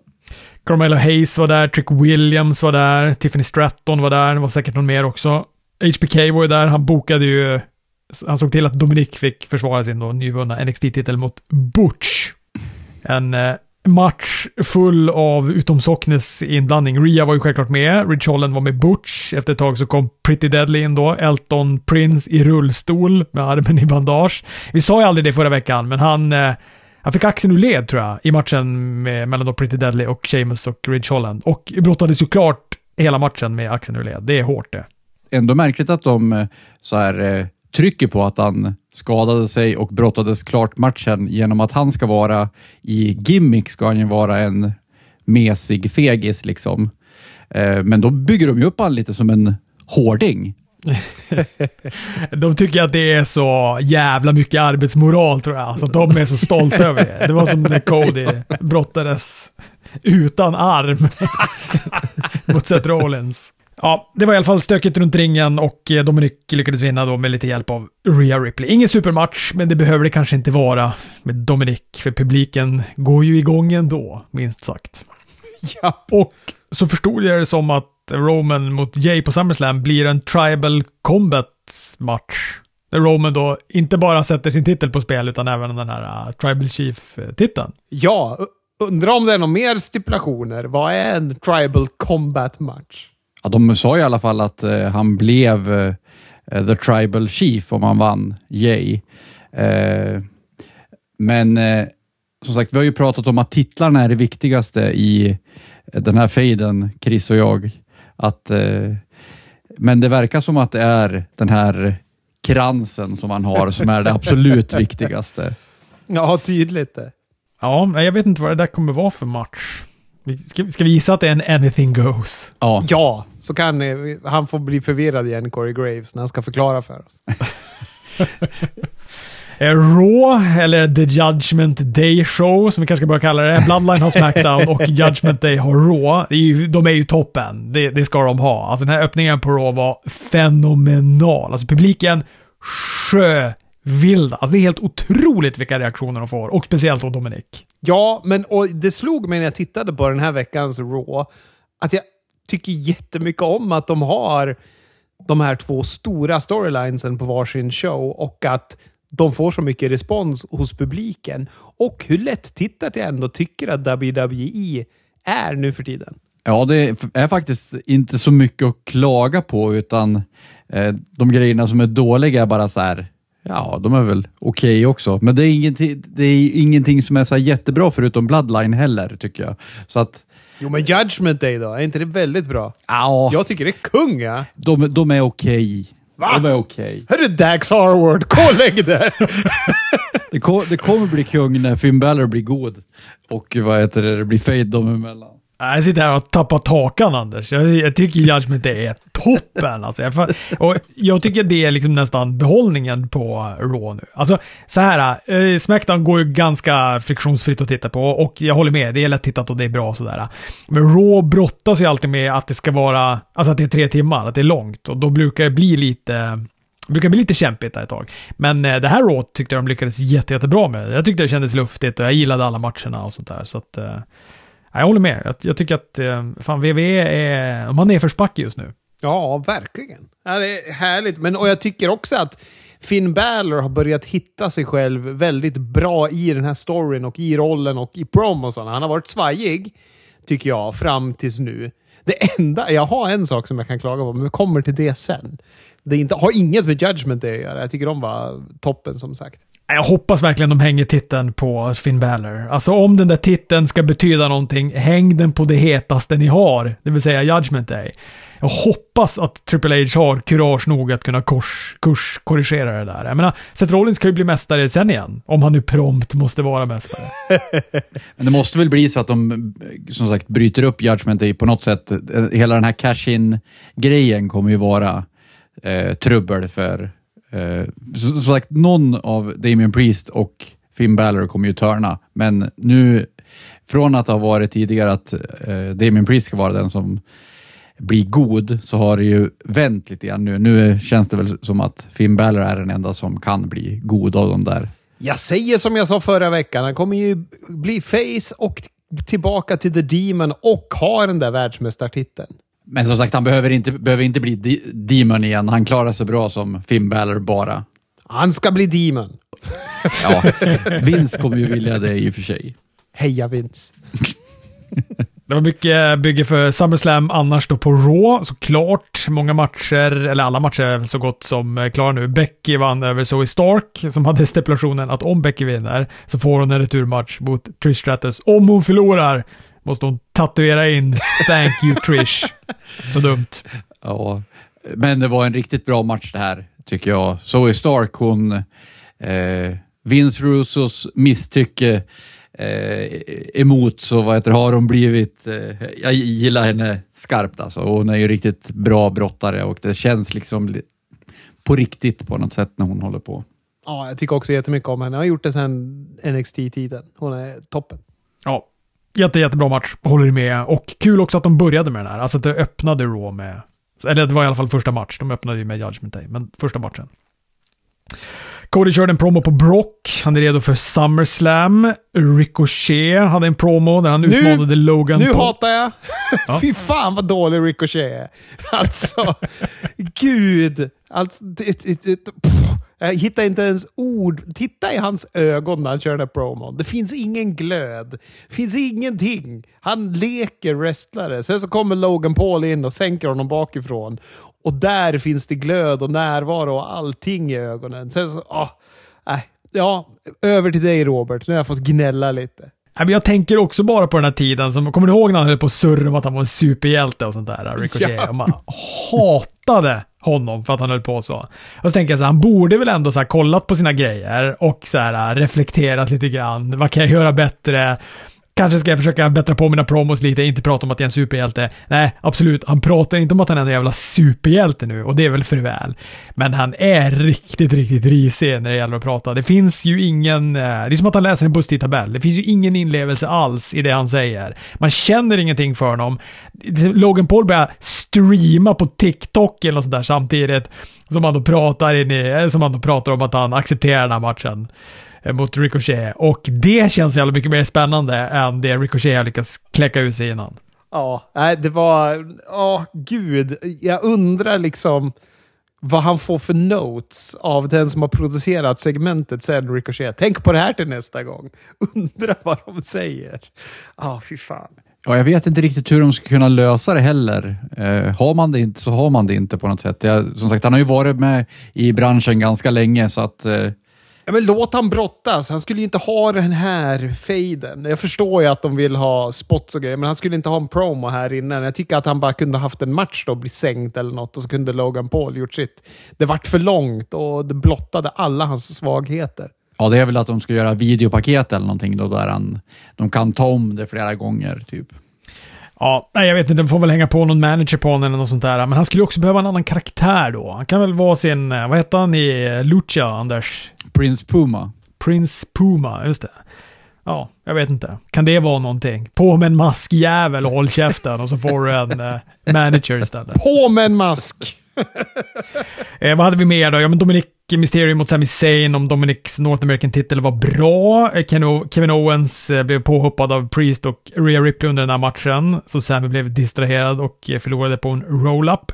Speaker 2: Carmelo Hayes var där, Trick Williams var där, Tiffany Stratton var där, det var säkert någon mer också. HBK var ju där, han bokade ju, han såg till att Dominic fick försvara sin då nyvunna NXT-titel mot Butch. En eh, match full av utomsocknes-inblandning. Ria var ju självklart med, Rich Holland var med Butch. Efter ett tag så kom Pretty Deadly in då, Elton Prince i rullstol med armen i bandage. Vi sa ju aldrig det förra veckan, men han eh, han fick axeln ur led tror jag i matchen med, mellan då Pretty Deadly och Seamus och Ridge Holland. Och brottades ju klart hela matchen med axeln ur led. Det är hårt det.
Speaker 1: Ändå märkligt att de eh, så här, eh, trycker på att han skadade sig och brottades klart matchen genom att han ska vara i gimmick ska han ju vara en mesig fegis liksom. Eh, men då bygger de ju upp han lite som en hårding. [laughs]
Speaker 2: de tycker att det är så jävla mycket arbetsmoral tror jag. Så de är så stolta över det. Det var som när Cody brottades utan arm [laughs] mot Seth Rollins. Ja, det var i alla fall stökigt runt ringen och Dominic lyckades vinna då med lite hjälp av Rhea Ripley. Ingen supermatch, men det behöver det kanske inte vara med Dominic, för publiken går ju igång ändå, minst sagt.
Speaker 3: Ja.
Speaker 2: Och så förstod jag det som att Roman mot Jay på SummerSlam blir en Tribal Combat-match. Där Roman då inte bara sätter sin titel på spel, utan även den här uh, Tribal Chief-titeln.
Speaker 3: Ja, undrar om det är några mer stipulationer. Vad är en tribal combat match?
Speaker 1: Ja, de sa i alla fall att eh, han blev eh, the tribal chief om han vann Jay. Men som sagt, vi har ju pratat om att titlarna är det viktigaste i den här fejden, Chris och jag. Att, eh, men det verkar som att det är den här kransen som han har som är det absolut [laughs] viktigaste.
Speaker 3: Ja, tydligt det.
Speaker 2: Ja, men jag vet inte vad det där kommer vara för match. Vi- Ska, ska vi gissa att det är en anything goes?
Speaker 1: Ja,
Speaker 3: Ja, så kan eh, han få bli förvirrad igen, Corey Graves, när han ska förklara för oss. [laughs]
Speaker 2: Eh, Raw, eller The Judgment Day Show, som vi kanske ska börja kalla det. Bloodline har Smackdown och [laughs] Judgment Day har Raw. Det är ju, de är ju toppen. Det, det ska de ha. Alltså den här öppningen på Raw var fenomenal. Alltså publiken sjövilda. Alltså det är helt otroligt vilka reaktioner de får. Och speciellt då Dominic.
Speaker 3: Ja, men och det slog mig när jag tittade på den här veckans Raw, att jag tycker jättemycket om att de har de här två stora storylinesen på varsin show och att de får så mycket respons hos publiken. Och hur lätt tittat jag ändå tycker att WWE är nu för tiden.
Speaker 1: Ja, det är faktiskt inte så mycket att klaga på, utan eh, de grejerna som är dåliga är bara så här, ja, de är väl okej också. Men det är, ingenting, det är ingenting som är så jättebra förutom Bloodline heller, tycker jag. Så att,
Speaker 3: Jo, men Judgment Day då? Är inte det väldigt bra?
Speaker 1: ja,
Speaker 3: Jag tycker det är kung, ja.
Speaker 1: de, de är okej.
Speaker 3: Va?
Speaker 1: De är okej.
Speaker 3: Hörru Dax Harward, [laughs] gå och lägg dig!
Speaker 1: Det kommer bli kung när Finn Balor blir god och vad heter det, det blir fade dem emellan.
Speaker 2: Jag sitter här och tappar takan Anders. Jag, jag tycker Judgment är toppen. Alltså. Jag, och jag tycker det är liksom nästan behållningen på Raw nu. Alltså så här, eh, Smackdown går ju ganska friktionsfritt att titta på och jag håller med, det är lätt tittat och det är bra sådär. Men Raw brottas ju alltid med att det ska vara, alltså att det är tre timmar, att det är långt och då brukar det bli lite det brukar bli lite kämpigt där ett tag. Men eh, det här Raw tyckte jag de lyckades jätte, jättebra med. Jag tyckte det kändes luftigt och jag gillade alla matcherna och sånt där. Så att, eh, jag håller med. Jag, jag tycker att eh, fan, VVE är, de har nedförsbacke just nu.
Speaker 3: Ja, verkligen. Ja, det är härligt. Men, och jag tycker också att Finn Balor har börjat hitta sig själv väldigt bra i den här storyn och i rollen och i promosarna. Han har varit svajig, tycker jag, fram tills nu. Det enda, jag har en sak som jag kan klaga på, men vi kommer till det sen. Det inte, har inget med Judgment det att göra. Jag tycker de var toppen, som sagt.
Speaker 2: Jag hoppas verkligen de hänger titeln på Finn Balor. Alltså om den där titeln ska betyda någonting, häng den på det hetaste ni har, det vill säga Judgment Day. Jag hoppas att Triple H har kurage nog att kunna kors, kurs korrigera det där. Jag menar, Seth Rollins kan ju bli mästare sen igen, om han nu prompt måste vara mästare. [laughs]
Speaker 1: Men det måste väl bli så att de som sagt bryter upp Judgment Day på något sätt. Hela den här cash-in-grejen kommer ju vara eh, trubbel för... Eh, så- som sagt, någon av Damien Priest och Finn Balor kommer ju törna, men nu från att det har varit tidigare att eh, Damien Priest ska vara den som blir god så har det ju vänt lite grann nu. Nu känns det väl som att Finn Balor är den enda som kan bli god av de där.
Speaker 3: Jag säger som jag sa förra veckan, han kommer ju bli face och tillbaka till The Demon och ha den där världsmästartiteln.
Speaker 1: Men som sagt, han behöver inte, behöver inte bli de- Demon igen. Han klarar sig bra som Finn Balor bara.
Speaker 3: Han ska bli Demon.
Speaker 1: Ja, [laughs] Vince kommer ju vilja det i och för sig.
Speaker 3: Heja Vince. [laughs]
Speaker 2: Det var mycket bygge för SummerSlam annars då på Raw, såklart. Många matcher, eller alla matcher är så gott som eh, klara nu. Becky vann över Zoe Stark, som hade stipulationen att om Becky vinner så får hon en returmatch mot Trish Stratus. Om hon förlorar måste hon tatuera in “Thank you Trish”. Så dumt.
Speaker 1: Ja, men det var en riktigt bra match det här, tycker jag. Zoe Stark, hon... Eh, Vince Russos misstycke eh, emot så vad heter, det, har hon blivit... Eh, jag gillar henne skarpt alltså. Hon är ju riktigt bra brottare och det känns liksom li- på riktigt på något sätt när hon håller på.
Speaker 3: Ja, jag tycker också jättemycket om henne. Jag har gjort det sedan NXT-tiden. Hon är toppen.
Speaker 2: Ja. Jätte, jättebra match, håller med. Och kul också att de började med den här. Alltså att det öppnade Raw med... Eller det var i alla fall första match. De öppnade ju med Judgment Day, men första matchen. Cody körde en promo på Brock. Han är redo för SummerSlam. Ricochet hade en promo där han
Speaker 3: Nu-
Speaker 2: utmanade Logan
Speaker 3: Nu
Speaker 2: Paul.
Speaker 3: hatar jag. [laughs]
Speaker 2: Ja.
Speaker 3: Fy fan vad dålig Ricochet är. Alltså, gud. Alltså, det, det, pff, jag hittar inte ens ord. Titta i hans ögon när han kör den här promon. Det finns ingen glöd. Det finns ingenting. Han leker wrestlare. Sen så kommer Logan Paul in och sänker honom bakifrån. Och där finns det glöd och närvaro och allting i ögonen. Sen så, ah, nej. Ja, över till dig Robert. Nu har jag fått gnälla lite.
Speaker 2: Jag tänker också bara på den här tiden, som, kommer du ihåg när han höll på att surra om att han var en superhjälte och sånt där? Ricochet.
Speaker 3: Ja.
Speaker 2: Och man hatade honom för att han höll på så. Och så tänker jag så här, han borde väl ändå så här kollat på sina grejer och så här reflekterat lite grann. Vad kan jag göra bättre? Kanske ska jag försöka bättra på mina promos lite, inte prata om att jag är en superhjälte. Nej, absolut. Han pratar inte om att han är en jävla superhjälte nu och det är väl för väl. Men han är riktigt, riktigt risig när det gäller att prata. Det finns ju ingen... Eh, det är som att han läser en busstidtabell. Det finns ju ingen inlevelse alls i det han säger. Man känner ingenting för honom. Logan Paul börjar streama på TikTok eller något sånt där samtidigt som han då pratar in i, eh, som han då pratar om att han accepterar den här matchen mot Ricochet. Och det känns jävla mycket mer spännande än det Ricochet har lyckats kläcka ut sig innan.
Speaker 3: Ja, nej, det var... Ja, gud. Jag undrar liksom vad han får för notes av den som har producerat segmentet sen Ricochet. Tänk på det här till nästa gång. [laughs] Undra vad de säger. Ja, fy fan.
Speaker 1: Ja, jag vet inte riktigt hur de ska kunna lösa det heller. Eh, har man det inte så har man det inte på något sätt. Jag, som sagt, han har ju varit med i branschen ganska länge så att eh,
Speaker 3: Ja, men låt han brottas. Han skulle ju inte ha den här fejden. Jag förstår ju att de vill ha spots och grejer, men han skulle inte ha en promo här innan. Jag tycker att han bara kunde haft en match då, bli sänkt eller något, och så kunde Logan Paul gjort sitt. Det vart för långt och det blottade alla hans svagheter.
Speaker 1: ja, det är väl att de ska göra videopaket eller någonting då där han, de kan ta om det flera gånger. Typ.
Speaker 2: Ja, nej jag vet inte, de får väl hänga på någon manager på honom eller något sånt där. Men han skulle också behöva en annan karaktär då. Han kan väl vara sin, eh, vad heter han i eh, Lucha, Anders?
Speaker 1: Prince Puma.
Speaker 2: Prince Puma, just det. Ja, jag vet inte. Kan det vara någonting? På med en maskjävel och håll käften och så får du en eh, manager istället.
Speaker 3: På med en mask! [laughs]
Speaker 2: Eh, vad hade vi mer då? Ja, men Dominic Mysterio mot Sami Zayn om Dominics North American-titel var bra. Eh, Kevin Owens eh, blev påhoppad av Priest och Rhea Ripley under den här matchen, så Sami blev distraherad och eh, förlorade på en roll-up.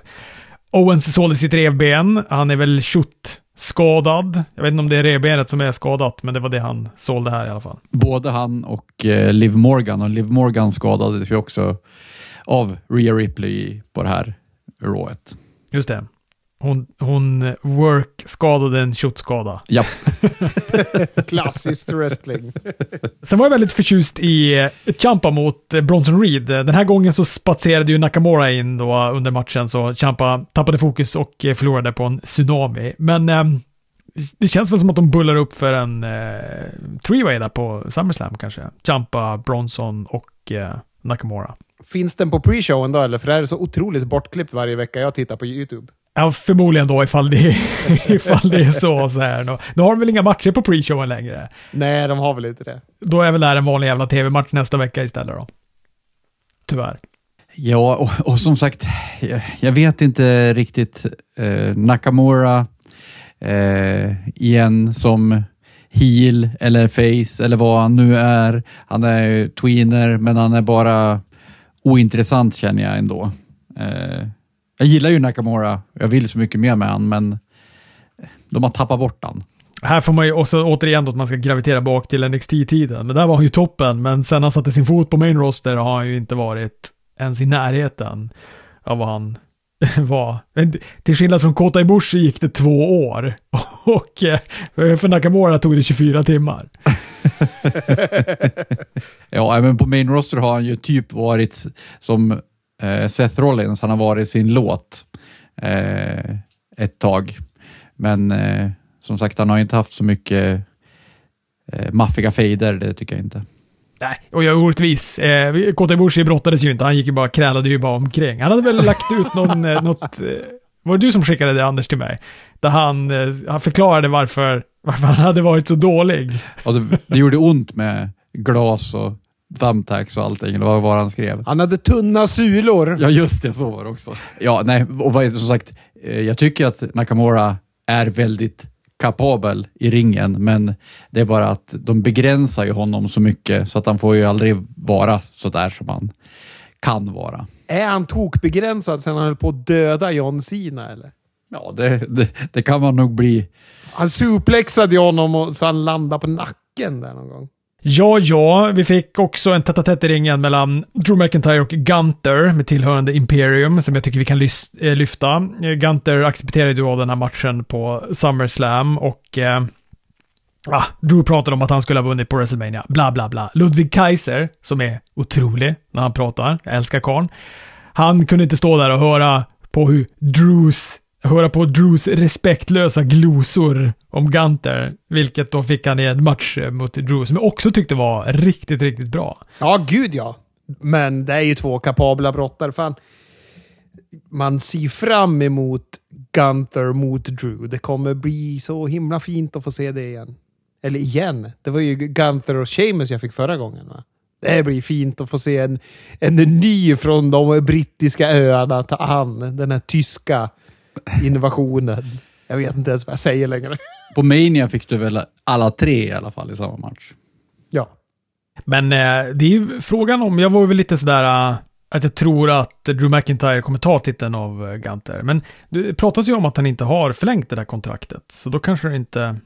Speaker 2: Owens sålde sitt revben. Han är väl shoot skadad. Jag vet inte om det är revbenet som är skadat, men det var det han sålde här i alla fall.
Speaker 1: Både han och eh, Liv Morgan och Liv Morgan skadades ju också av Rhea Ripley på det här rået.
Speaker 2: Just det. Hon, hon eh, work-skadade en shoot-skada.
Speaker 1: Japp. [laughs]
Speaker 3: Klassiskt wrestling. [laughs]
Speaker 2: Sen var jag väldigt förtjust i eh, Champa mot eh, Bronson Reed. Den här gången så spatserade ju Nakamura in då under matchen, så Champa tappade fokus och förlorade på en tsunami. Men eh, det känns väl som att de bullar upp för en eh, three-way där på SummerSlam kanske. Champa, Bronson och eh, Nakamura.
Speaker 3: Finns den på pre-showen då eller? För det här är så otroligt bortklippt varje vecka jag tittar på YouTube.
Speaker 2: Ja, förmodligen då ifall det, [laughs] ifall det är så. så här. Nu, nu har de väl inga matcher på pre-showen längre.
Speaker 3: Nej, de har väl inte det.
Speaker 2: Då är väl det här en vanlig jävla tv-match nästa vecka istället då. Tyvärr.
Speaker 1: Ja, och, och som sagt, jag, jag vet inte riktigt. Eh, Nakamura eh, igen som heel eller face eller vad han nu är. Han är ju tweener, men han är bara ointressant känner jag ändå. Eh, jag gillar ju Nakamura. Jag vill så mycket mer med han, men de har tappat bort han.
Speaker 2: Här får man ju också återigen då att man ska gravitera bak till NXT-tiden. Men där var han ju toppen, men sen han satte sin fot på main roster har han ju inte varit ens i närheten av vad han [laughs] var. Men till skillnad från Kota Ibushi gick det två år [laughs] och eh, för Nakamura tog det 24 timmar. [laughs]
Speaker 1: Ja, men på main roster har han ju typ varit som eh, Seth Rollins. Han har varit sin låt eh, ett tag. Men som sagt, han har inte haft så mycket maffiga fejder, det tycker jag inte.
Speaker 2: Nej, och jag är orättvis. Eh, Kota Ibushi brottades ju inte, han gick ju bara, krälade ju bara omkring. Han hade väl [laughs] lagt ut någon, eh, något, eh, var det du som skickade det Anders till mig? Där han, eh, han förklarade varför, varför han hade varit så dålig.
Speaker 1: Och det, det gjorde ont med glas och thumbtacks och allting, eller vad var han skrev?
Speaker 3: Han hade tunna sulor.
Speaker 1: Ja, just det. Så var det också. Ja, nej, och vad är det, som sagt, eh, jag tycker att Nakamura är väldigt kapabel i ringen, men det är bara att de begränsar ju honom så mycket så att han får ju aldrig vara så där som han kan vara.
Speaker 3: Är han tokbegränsad sen han höll på att döda John Cena eller?
Speaker 1: Ja, det, det, det kan man nog bli.
Speaker 3: Han suplexade ju honom och, så han landade på nacken där någon gång.
Speaker 2: Ja, ja, vi fick också en tätt i ringen mellan Drew McIntyre och Gunter med tillhörande Imperium som jag tycker vi kan eh, lyfta. Eh, Gunter accepterade ju den här matchen på SummerSlam och eh, ah, Drew pratade om att han skulle ha vunnit på WrestleMania. Bla, bla, bla. Ludwig Kaiser, som är otrolig när han pratar, jag älskar karln. Han kunde inte stå där och höra på hur Drews höra på Drews respektlösa glosor om Gunter, vilket då fick han i en match eh, mot Drew, som jag också tyckte var riktigt, riktigt bra.
Speaker 3: Ja, gud ja. Men det är ju två kapabla brottare. Fan. Man ser fram emot Gunther mot Drew. Det kommer bli så himla fint att få se det igen. Eller igen. Det var ju Gunther och Seamus jag fick förra gången. Va? Det blir fint att få se en, en ny från de brittiska öarna ta an den här tyska innovationen. Jag vet inte ens vad jag säger längre.
Speaker 1: På Mania fick du väl alla tre i alla fall i samma match?
Speaker 3: Ja.
Speaker 2: Men eh, det är ju frågan om, jag var väl lite sådär uh, att jag tror att Drew McIntyre kommer ta titeln av uh, Gunter. Men det pratas ju om att han inte har förlängt det där kontraktet. Så då kanske det inte,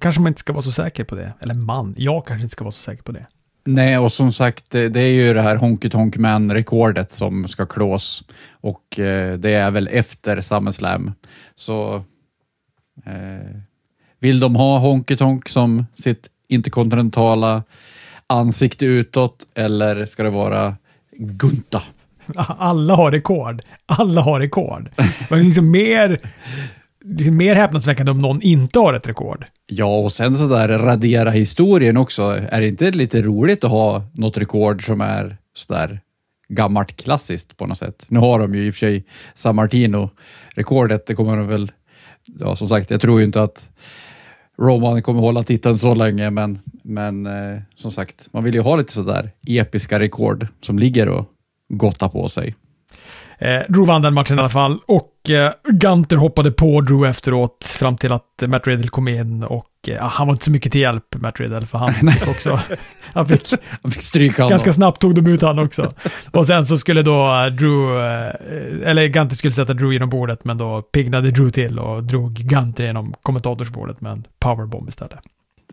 Speaker 2: kanske man inte ska vara så säker på det. Eller man, jag kanske inte ska vara så säker på det.
Speaker 1: Nej, och som sagt, det, är ju det här Honky Tonk Man-rekordet som ska klås och eh, det är väl efter SummerSlam. Så eh, vill de ha Honky Tonk som sitt interkontinentala ansikte utåt eller ska det vara Gunta? [laughs]
Speaker 2: Alla har rekord. Alla har rekord. Men liksom mer liksom mer häpnadsväckande om någon inte har ett rekord.
Speaker 1: Ja, och sen så där radera historien också. Är det inte lite roligt att ha något rekord som är sådär gammalt klassiskt på något sätt? Nu har de ju i och för sig San Martino-rekordet. Det kommer de väl, ja som sagt, jag tror ju inte att Roman kommer hålla titeln så länge, men, men eh, som sagt, man vill ju ha lite sådär episka rekord som ligger och gottar på sig.
Speaker 2: Eh, Drew vann den matchen i alla fall och Gunter hoppade på Drew efteråt fram till att Matt Riddle kom in och eh, han var inte så mycket till hjälp, Matt Riddle, för han [laughs] fick också... han fick, [laughs]
Speaker 1: han fick stryka
Speaker 2: Ganska snabbt tog de ut han också. och sen så skulle då eh, Drew, eh, eller Gunter skulle sätta Drew genom bordet, men då pignade Drew till och drog Gunter genom kommentatorsbordet med en powerbomb istället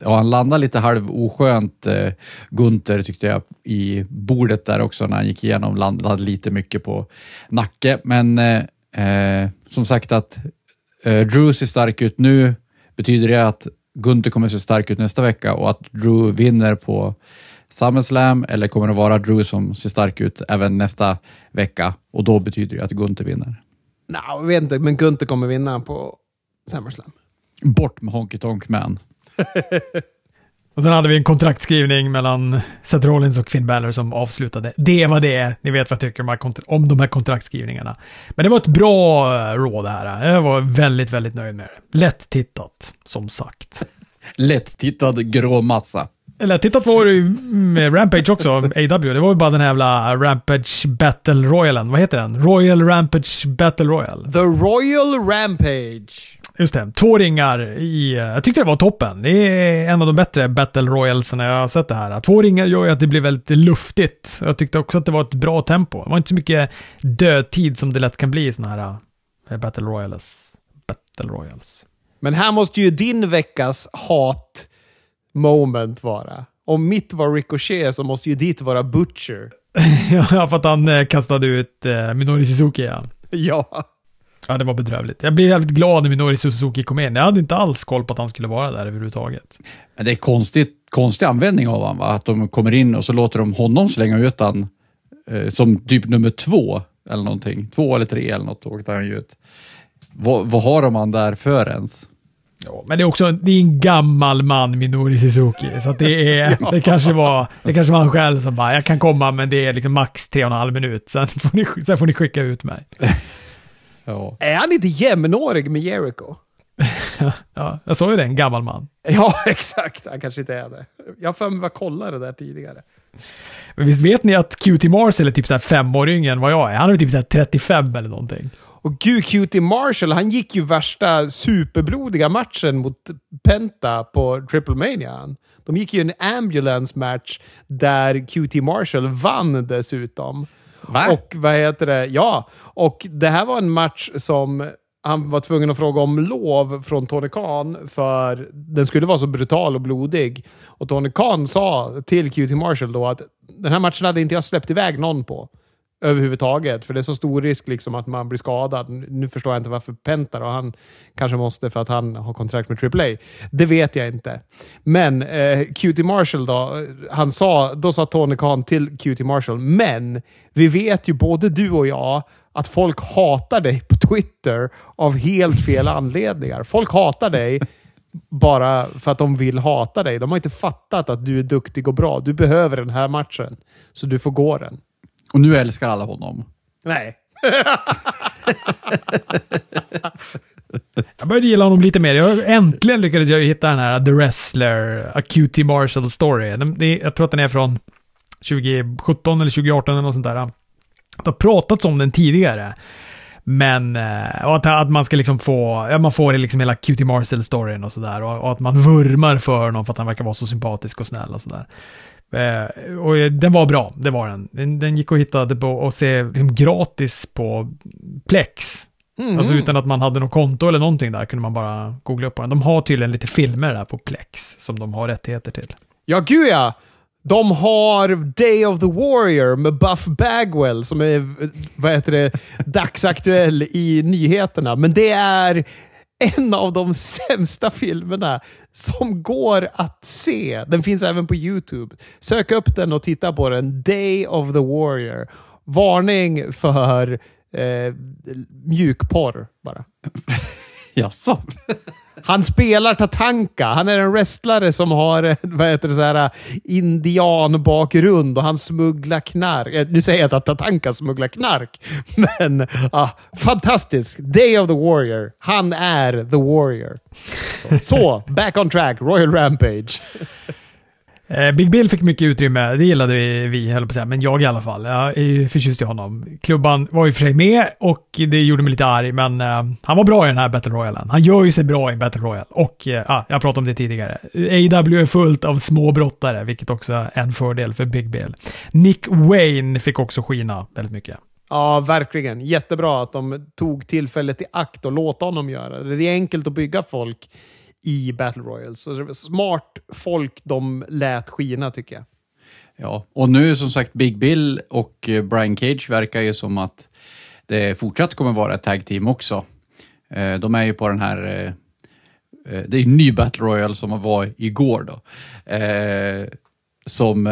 Speaker 1: ja, han landade lite halv oskönt, eh, Gunther tyckte jag, i bordet där också när han gick igenom. Landade lite mycket på nacke, men eh, eh, som sagt att eh, Drew ser stark ut nu. Betyder det att Gunther kommer se stark ut nästa vecka och att Drew vinner på SummerSlam eller kommer det vara Drew som ser stark ut även nästa vecka och då betyder det att Gunther vinner?
Speaker 3: Nej, jag vet inte, men Gunther kommer vinna på SummerSlam.
Speaker 1: Bort med Honky Tonk Man. [laughs]
Speaker 2: och sen hade vi en kontraktskrivning mellan Seth Rollins och Finn Balor som avslutade. Det var det. Ni vet vad jag tycker om de här kontraktskrivningarna. Men det var ett bra eh, råd det här. Jag var väldigt, väldigt nöjd med det. Lätt tittat, som sagt. [laughs]
Speaker 1: Lätt tittad grå massa.
Speaker 2: Lätt tittat var det ju med Rampage också, [laughs] AW. Det var ju bara den här jävla Rampage Battle Royalen. Vad heter den? Royal Rampage Battle Royal.
Speaker 3: The Royal Rampage.
Speaker 2: Just det, två ringar i, jag tyckte det var toppen. Det är en av de bättre Battle Royals när jag har sett det här. Två ringar gör ju att det blir väldigt luftigt. Jag tyckte också att det var ett bra tempo. Det var inte så mycket dödtid som det lätt kan bli i sådana här eh, Battle Royals. Battle Royals.
Speaker 3: Men här måste ju din veckas hat moment vara. Om mitt var Ricochet så måste ju ditt vara Butcher. [laughs]
Speaker 2: ja, för att han eh, kastade ut eh, Minori Suzuki ja.
Speaker 3: Ja.
Speaker 2: Ja, det var bedrövligt. Jag blev jävligt glad när Minori Suzuki kom in. Jag hade inte alls koll på att han skulle vara där överhuvudtaget.
Speaker 1: Men det är konstigt, konstig användning av honom, va? Att de kommer in och så låter de honom slänga ut han eh, som typ nummer två eller någonting. Två eller tre eller något åkte han ju ut. Vad, vad har de han där för ens?
Speaker 2: Ja, men det är också det är en gammal man, Minori Suzuki. Så det, är, [laughs] det, kanske var, det kanske var han själv som bara, jag kan komma men det är liksom max tre och en halv minut. Sen får ni, sen får ni skicka ut mig. [laughs]
Speaker 3: Ja. Är han inte jämnårig med Jericho? [laughs]
Speaker 2: ja, jag sa ju det, en gammal man.
Speaker 3: Ja, [laughs] exakt. Han kanske inte är det. Jag har för mig att kolla det där tidigare.
Speaker 2: Men visst vet ni att QT Marshall är typ så här fem år yngre än vad jag är? Han är typ så här 35 eller någonting.
Speaker 3: Och gud, Cutie Marshall, han gick ju värsta superblodiga matchen mot Penta på Triple Mania. De gick ju en ambulance match där QT Marshall vann dessutom.
Speaker 1: Va?
Speaker 3: Och vad heter det? Ja, och det här var en match som han var tvungen att fråga om lov från Tony Khan för den skulle vara så brutal och blodig. Och Tony Khan sa till QT Marshall då att den här matchen hade inte jag släppt iväg någon på överhuvudtaget. För det är så stor risk liksom att man blir skadad. Nu förstår jag inte varför Penta och han kanske måste för att han har kontrakt med AAA. Det vet jag inte. Men eh, QT Marshall då, han sa, då sa Tony Khan till QT Marshall, men vi vet ju både du och jag att folk hatar dig på Twitter av helt fel anledningar. Folk hatar dig bara för att de vill hata dig. De har inte fattat att du är duktig och bra. Du behöver den här matchen, så du får gå den.
Speaker 1: Och nu älskar alla honom.
Speaker 3: Nej.
Speaker 2: Jag började gilla honom lite mer. Jag, äntligen lyckades jag hitta den här The Wrestler, A QT Marshall Story. Den, det, jag tror att den är från 2017 eller 2018 eller något sånt där. Det har pratats om den tidigare. Men, eh, och att, att man ska liksom få, ja man får liksom hela QT Marshall-storyn och sådär. Och, och att man vurmar för honom för att han verkar vara så sympatisk och snäll och sådär. Eh, och eh, den var bra, det var den. Den, den gick att hitta på och se liksom gratis på Plex.
Speaker 3: Mm.
Speaker 2: Alltså utan att man hade något konto eller någonting där kunde man bara googla upp på den. De har tydligen lite filmer där på Plex som de har rättigheter till.
Speaker 3: Ja, gud ja! De har Day of the Warrior med Buff Bagwell som är vad heter det, dagsaktuell i nyheterna. Men det är en av de sämsta filmerna som går att se. Den finns även på YouTube. Sök upp den och titta på den. Day of the Warrior. Varning för eh, mjukporr bara. [laughs]
Speaker 1: Jaså?
Speaker 3: Han spelar Tatanka. Han är en wrestlare som har eh, vad heter det, så här, eh, indianbakgrund och han smugglar knark. Eh, nu säger jag inte att Tatanka smugglar knark, [laughs] men ah, fantastisk. Day of the Warrior. Han är the Warrior. Så, back on track. Royal Rampage.
Speaker 2: Eh, Big Bill fick mycket utrymme, det gillade vi, vi höll på att säga, men jag i alla fall. Jag är ju förtjust i honom. Klubban var ju för sig med och det gjorde mig lite arg, men eh, han var bra i den här Battle Royalen. Han gör ju sig bra i en Battle Royale. Och, eh, jag pratade om det tidigare, AW är fullt av små brottare, vilket också är en fördel för Big Bill. Nick Wayne fick också skina väldigt mycket.
Speaker 3: Ja, verkligen. Jättebra att de tog tillfället i akt och låta honom göra det. Det är enkelt att bygga folk i Battle Royals. Så det var smart folk de lät skina, tycker jag.
Speaker 1: Ja, och nu som sagt Big Bill och eh, Brian Cage verkar ju som att det fortsatt kommer vara ett tag team också. Eh, De är ju på den här, eh, det är en ny Battle Royale som var igår då, som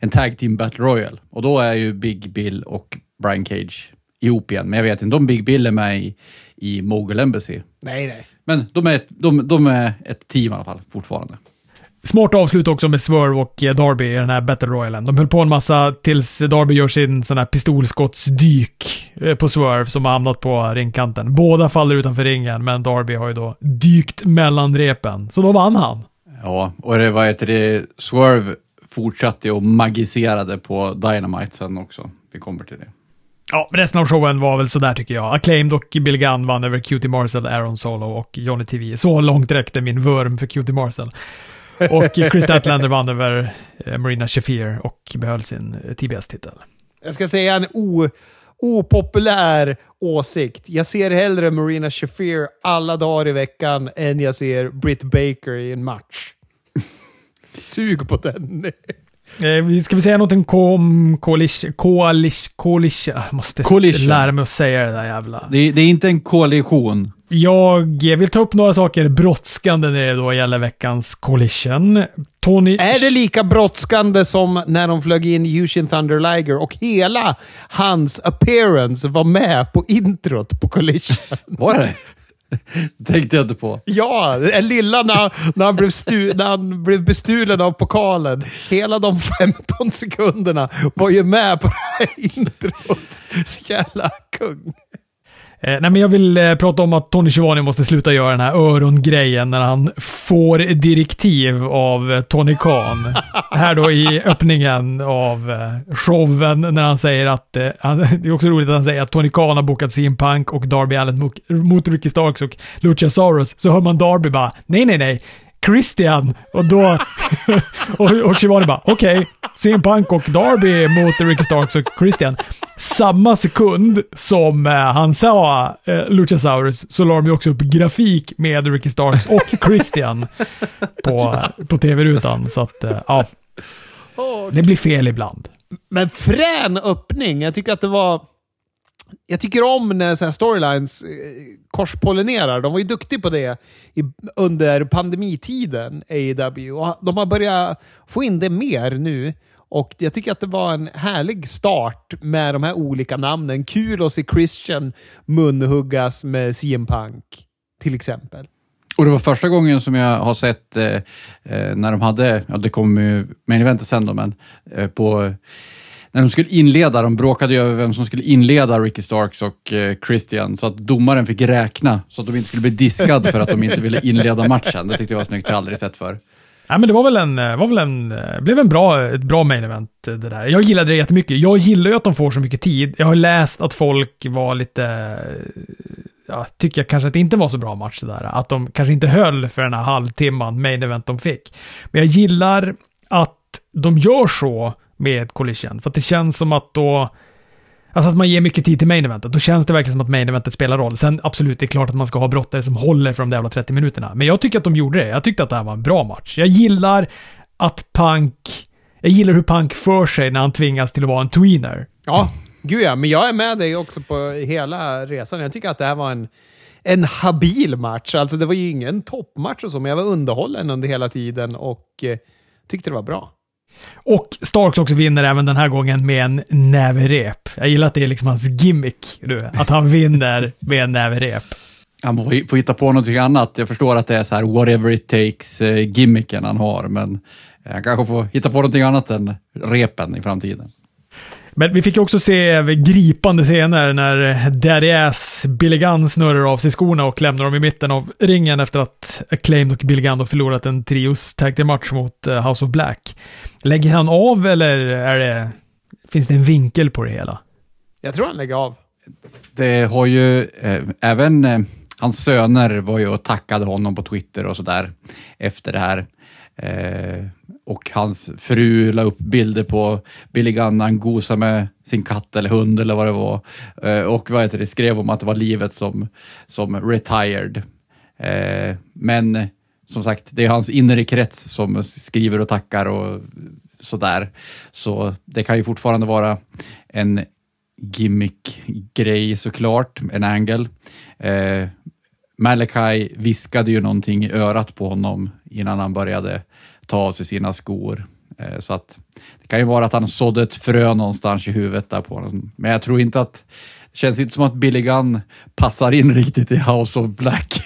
Speaker 1: en tag team Battle Royale. Och då är ju Big Bill och Brian Cage ihop igen. Men jag vet inte om Big Bill är med i, i Mogul Embassy.
Speaker 3: Nej, nej.
Speaker 1: Men de är, ett, de, de är ett team i alla fall, fortfarande.
Speaker 2: Smart avslut också med Swerve och Darby i den här Battle Royalen. De höll på en massa tills Darby gör sin sån här pistolskottsdyk eh, på Swerve som har hamnat på ringkanten. Båda faller utanför ringen, men Darby har ju då dykt mellan repen. Så då vann han.
Speaker 1: Ja, och det var heter det, Swerve fortsatte och magiserade på Dynamite sen också. Vi kommer till det.
Speaker 2: Ja, resten av showen var väl sådär tycker jag. Acclaimed och Bill Gunn vann över QT Marcel, Aaron Solo och Johnny TV. Så långt räckte min vurm för QT Marcel. Och [laughs] Chris Statlander vann över eh, Marina Shafir och behöll sin eh, TBS-titel.
Speaker 3: Jag ska säga en o, opopulär åsikt. Jag ser hellre Marina Shafir alla dagar i veckan än jag ser Britt Baker i en match. [laughs] Sug på den.
Speaker 2: Eh, vi ska vi säga någonting kom... Coalition... Coalition... Coalition... Jag måste
Speaker 1: Coalition.
Speaker 2: lära mig att säga det där jävla...
Speaker 1: Det, det är inte en koalition.
Speaker 2: Jag vill ta upp några saker brådskande när det då gäller veckans Coalition. Tony...
Speaker 3: Är det lika brådskande som när de flög in Yushin Thunder Liger och hela hans appearance var med på introt på Collision?
Speaker 1: Var det [laughs] tänkte jag inte på.
Speaker 3: Ja, den lilla när, när, han blev stu, när han blev bestulen av pokalen. Hela de 15 sekunderna var ju med på det här [laughs] introt. Så jävla kung.
Speaker 2: Eh, nej, men jag vill eh, prata om att Tony Schiavone måste sluta göra den här örongrejen när han får direktiv av eh, Tony Khan. [laughs] här då i öppningen av eh, showen när han säger att, eh, han, [laughs] det är också roligt att han säger att Tony Khan har bokat CM Punk och Darby Allin mot, mot Ricky Starks och Luchasaurus. Så hör man Darby bara, nej, nej, nej. Christian! Och då... [laughs] och, och Shivani bara, okej. Okay. CM Punk och Darby mot Ricky Starks och Christian. Samma sekund som eh, han sa eh, Luchasaurus så la de ju också upp grafik med Ricky Starks och Christian på, på tv-rutan. Så att, eh, ja. Det blir fel ibland.
Speaker 3: Men frän öppning. Jag tycker att det var... Jag tycker om när så storylines eh, korspollinerar. De var ju duktiga på det i, under pandemitiden, AEW. Och de har börjat få in det mer nu. Och jag tycker att det var en härlig start med de här olika namnen. Kul att se Christian munhuggas med CM Punk, till exempel.
Speaker 1: Och det var första gången som jag har sett eh, eh när de hade, ja det kommer ju main eventet sen då, men eh, på när de skulle inleda, de bråkade ju över vem som skulle inleda Ricky Starks och eh, Christian, så att domaren fick räkna så att de inte skulle bli diskad för att de inte ville inleda matchen. Det tyckte jag var snyggt, det har jag aldrig sett för.
Speaker 2: Nej, men det var väl en, eh, var väl en, eh, blev en bra, ett bra main event eh, det där. Jag gillade det jättemycket. Jag gillar ju att de får så mycket tid. Jag har läst att folk var lite, ja, tycker jag kanske att det inte var så bra match det där. Att de kanske inte höll för den här halvtimman main event de fick. Men jag gillar att de gör så med Collision. För att det känns som att då... Alltså att man ger mycket tid till main eventet. Då känns det verkligen som att main eventet spelar roll. Sen absolut, det är klart att man ska ha brottare som håller för de där jävla 30 minuterna. Men jag tycker att de gjorde det. Jag tyckte att det här var en bra match. Jag gillar att Punk... Jag gillar hur Punk för sig när han tvingas till att vara en tweener.
Speaker 3: Ja, gud ja. Men jag är med dig också på hela resan. Jag tycker att det här var en, en habil match. Alltså det var ju ingen toppmatch och så, men jag var underhållen under hela tiden och eh, tyckte det var bra.
Speaker 2: Och Starks också vinner även den här gången med en näverep. Jag gillar att det är liksom hans gimmick, du, att han vinner med en näverep.
Speaker 1: Han får hitta på någonting annat. Jag förstår att det är så här whatever it takes eh, gimmicken han har, men eh, han kanske får hitta på någonting annat än repen i framtiden.
Speaker 2: Men vi fick ju också se gripande scener när Daddy Ass Billy Gunn snurrar av sig skorna och lämnar dem i mitten av ringen efter att Acclaimed och Billy Gunn förlorat en trios tag match mot eh, House of Black. Lägger han av eller är det, finns det en vinkel på det hela?
Speaker 3: Jag tror han lägger av.
Speaker 1: Det har ju eh, även eh, hans söner var ju och tackade honom på Twitter och sådär efter det här. Eh, och hans fru la upp bilder på Billy Gunnan, gosa med sin katt eller hund eller vad det var. Eh, och vad heter det, skrev om att det var livet som, som retired. Eh, men som sagt, det är hans inre krets som skriver och tackar och sådär. Så det kan ju fortfarande vara en gimmick-grej såklart, en angle. Eh, Malachi viskade ju någonting i örat på honom innan han började ta av sig sina skor. Eh, så att det kan ju vara att han sådde ett frö någonstans i huvudet där på honom. Men jag tror inte att det känns inte som att Billy Gunn passar in riktigt i House of Black.